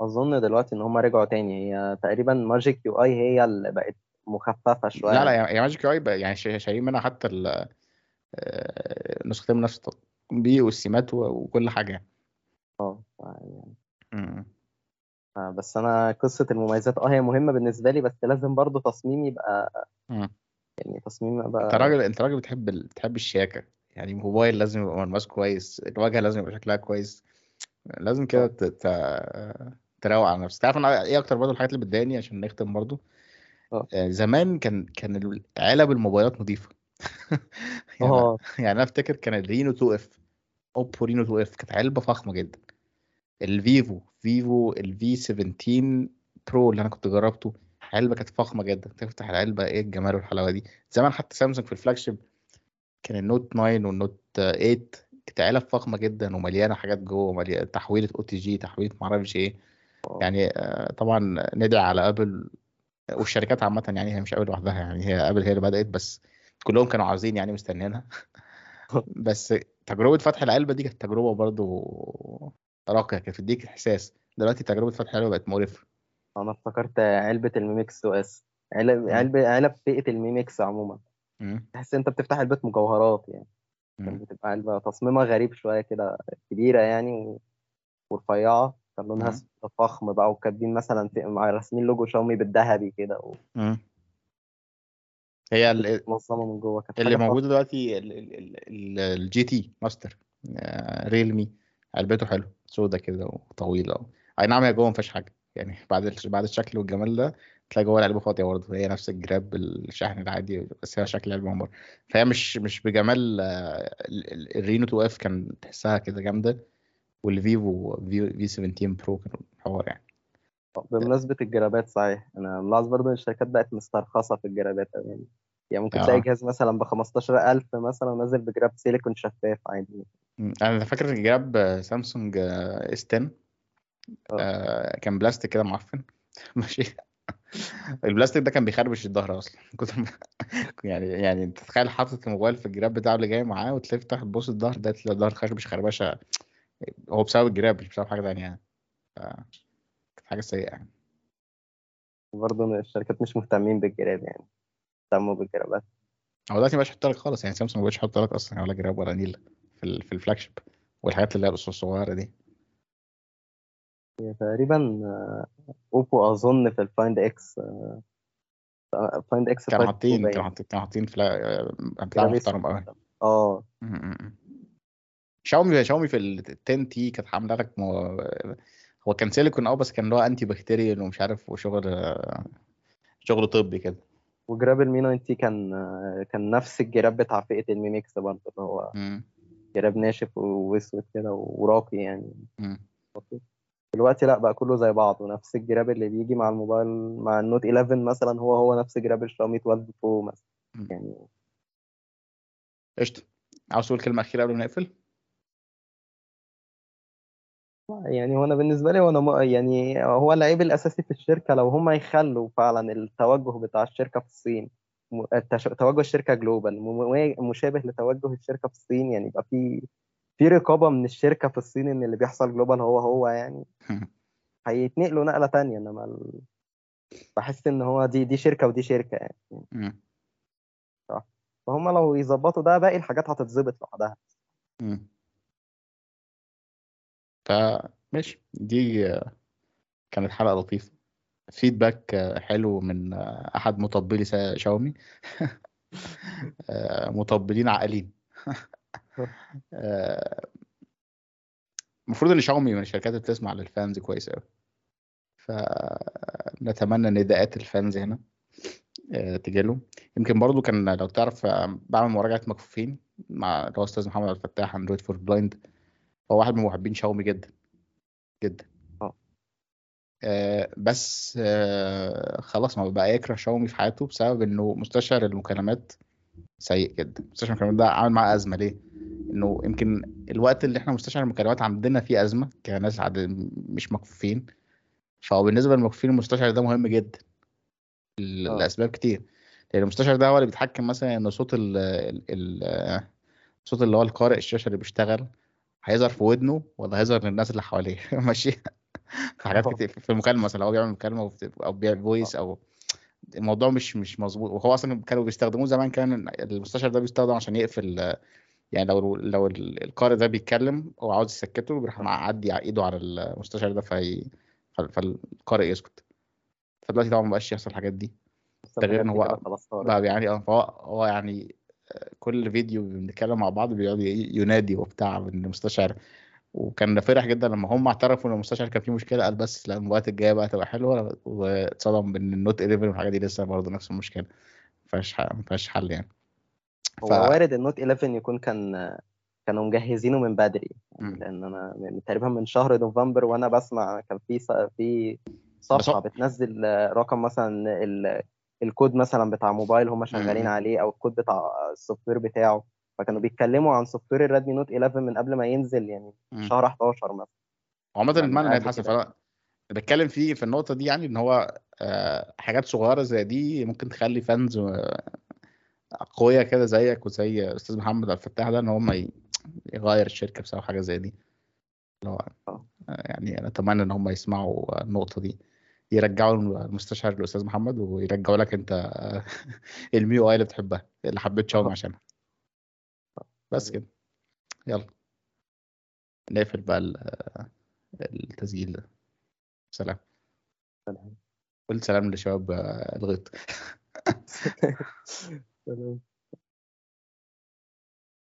أظن دلوقتي إن هم رجعوا تاني. هي تقريبا Magic UI هي اللي بقت مخففة شوية. لا لا يا Magic UI يعني شا- شايلين منها حتى آه، نسختين من نفس التطبيق والسمات وكل حاجة. يعني آه. يعني. م- آه، بس أنا قصة المميزات آه هي مهمة بالنسبة لي بس لازم برضو تصميم يبقى م. يعني تصميم أنت يبقى راجل أنت راجل بتحب ال... بتحب الشياكة. يعني موبايل لازم يبقى ملمس كويس الواجهة لازم يبقى شكلها كويس. لازم كده ت... ت... تروق على نفسك. تعرف أنا إيه أكتر برضه الحاجات اللي بتضايقني عشان نختم برضه آه. آه، زمان كان كان علب الموبايلات نظيفة. يعني يعني أنا أفتكر كان الرينو 2 إف أوبو Reno 2 F كانت علبة فخمة جدا. الفيفو فيفو ال V 17 Pro اللي أنا كنت جربته علبة كانت فخمة جدا. تفتح العلبة إيه الجمال والحلاوة دي؟ زمان حتى سامسونج في ال flagship كان ال Note 9 وال Note 8 كانت علب فخمة جدا ومليانة حاجات جوه مليانه تحويلة OTG تحويلة معرفش إيه. يعني آه، طبعا ندعي على أبل والشركات عامة يعني هي مش أبل لوحدها يعني هي أبل هي اللي بدأت بس كلهم كانوا عاوزين يعني مستنيينها. بس تجربة فتح العلبة دي كانت تجربة برضو راقية كانت بتديك إحساس. دلوقتي تجربة فتح العلبة بقت مقرفة. أنا افتكرت علبة ال Mi Mix 2S. علب مم. علبه علب فئة ال Mi Mix عموما. تحس أنت بتفتح علبة مجوهرات يعني. كان مم. بتبقى علبة تصميمها غريب شوية كده كبيرة يعني و- ورفيعة. كان لونها فخم بقى وكاتبين مثلا في- راسمين لوجو شاومي بالذهبي كده مم. هي ومنظمه من جوه. كانت اللي موجودة دلوقتي ال- ال- ال- ال GT Master آه، ريلمي علبته حلو سودا كده وطويلة. أي نعم هي جوه ما فيهاش حاجة. يعني بعد بعد الشكل والجمال ده تلاقي جوه العلبه فاضية برضه. هي نفس الجراب الشحن العادي بس هي شكل علبه بره. فهي مش مش بجمال آه، ال- ال- ال Reno 2 F كان تحسها كده جامدة والفيفو V V 17 Pro كانوا حوار يعني. بمناسبة الجرابات صحيح أنا ملاحظ برضه إن الشركات بقت مسترخصة في الجرابات يعني يعني ممكن تلاقي آه. جهاز مثلا ب 15000 مثلا ونازل بجراب سيليكون شفاف عادي. أنا فاكر جراب آه، سامسونج S 10 آه. آه، كان بلاستيك كده معفن. ماشي. البلاستيك ده كان بيخربش الظهر أصلا. كنت يعني يعني أنت تتخيل حاطط الموبايل في الجراب بتاعه اللي جاي معاه وتفتح تبص الظهر ده تلاقي الظهر خربش خربشة. هو بسبب الجراب مش بسبب حاجة تانية يعني. كانت حاجة سيئة يعني. برضه الشركات مش مهتمين بالجراب يعني. اهتموا بالجرابات. هو دلوقتي مبقاش يحط لك خالص يعني. سامسونج مبقاش يحط لك أصلا ولا جراب ولا نيل. في في ال flagship والحاجات اللي هي الصغيرة دي. تقريبا آه، اوبو أظن في ال Find X Find X كانوا 5 برو حاطين كانوا حاطين كانوا حاطين فلا... بتاع محترم قوي آه. شاومي شاومي في ال 10 T كانت عاملة لك مو... هو كان سيليكون آه بس كان اللي هو anti-bacterial ومش عارف وشغل شغل طبي كده. وجراب ال Mi 9T كان آه، كان نفس الجراب بتاع فئة ال Mi Mix برضه اللي هو مم. جراب ناشف واسود كده وراقي يعني. دلوقتي لأ بقى كله زي بعض ونفس الجراب اللي بيجي مع الموبايل مع ال Note 11 مثلا هو هو نفس جراب الشاومي 12 Pro مثلا مم. يعني قشطة عاوز تقول كلمة أخيرة قبل ما نقفل؟ يعني هو أنا بالنسبة لي وأنا م- يعني هو العيب الأساسي في الشركة لو هم يخلوا فعلا التوجه بتاع الشركة في الصين م- توجه الشركة global مشابه لتوجه الشركة في الصين يعني يبقى في في رقابة من الشركة في الصين إن اللي بيحصل global هو هو يعني هيتنقلوا نقلة تانية. إنما ال... بحس إن هو دي دي شركة ودي شركة يعني. فهم لو يظبطوا ده باقي الحاجات هتتظبط لوحدها. فماشي. دي كانت حلقة لطيفة. فيدباك حلو من أحد مطبلي شاومي. مطبلين عاقلين. المفروض إن شاومي من الشركات اللي بتسمع للفانز كويس قوي فنتمنى نداءات ال fans هنا آه، تجيلهم. يمكن برضو كان لو تعرف آه، بعمل مراجعة مكفوفين مع اللي هو أستاذ محمد عبد الفتاح Android for Blind هو واحد من محبين شاومي جدا جدا. آه، بس آه، خلاص ما بقى يكره شاومي في حياته بسبب إنه مستشعر المكالمات سيء جدا. مستشعر المكالمات ده عامل معاه أزمة ليه؟ إنه يمكن الوقت اللي إحنا مستشعر المكالمات عندنا فيه أزمة كناس مش مكفوفين. فهو بالنسبة للمكفوفين المستشعر ده مهم جدا آه. لأسباب كتير. لأن المستشعر ده هو اللي بيتحكم مثلا ان صوت ال ال ال- صوت اللي هو القارئ الشاشة اللي بيشتغل هيظهر في ودنه ولا هيظهر للناس اللي حواليه؟ ماشي. في حاجات كتير في المكالمه مثلا لو هو بيعمل مكالمة أو بيعمل فويس أو الموضوع مش مش مظبوط. وهو أصلا كانوا بيستخدموه زمان كان المستشعر ده بيستخدم عشان يقفل يعني لو لو القارئ ده بيتكلم هو عاوز يسكته بيروح معدي ايده على المستشعر ده في فالقارئ يسكت. فدلوقتي طبعا مبقاش يحصل الحاجات دي. ده غير إن هو بقى يعني آه فهو هو يعني كل فيديو بنتكلم مع بعض بيقعد ينادي وبتاع من المستشعر وكان فرح جدا لما هم اعترفوا إن المستشعر كان فيه مشكلة قال بس لا الموبايلات الجايه بقى تبقى حلوة واتصدم بإن النوت 11 والحاجات دي لسه برضه نفس المشكلة. ما فيهاش ما فيهاش حل يعني. هو ف... وارد ال Note 11 يكون كان كانوا مجهزينه من بدري. يعني لأن أنا من تقريبا من شهر نوفمبر وأنا بسمع كان في في صفحة بتنزل رقم مثلا الكود مثلا بتاع موبايل هم شغالين عليه أو الكود بتاع ال software بتاعه. فكانوا بيتكلموا عن software ال Redmi Note 11 من قبل ما ينزل يعني شهر 11 مثلا. عامة يعني المعنى هيتحسن فأنا بتكلم فيه في النقطة دي يعني إن هو آه، حاجات صغيرة زي دي ممكن تخلي fans قوية كده زيك وزي أستاذ محمد عبد الفتاح ده إن هم يغير الشركة بسبب حاجة زي دي. هو آه. آه، يعني أنا أتمنى إن هم يسمعوا النقطة دي. يرجعوا المستشعر للاستاذ محمد ويرجعوا لك أنت الميو آي اللي بتحبها اللي حبيت شاومي عشانها. بس كده. يلا. نقفل بقى التسجيل ده. سلام. قلت سلام لشباب الغيط. سلام.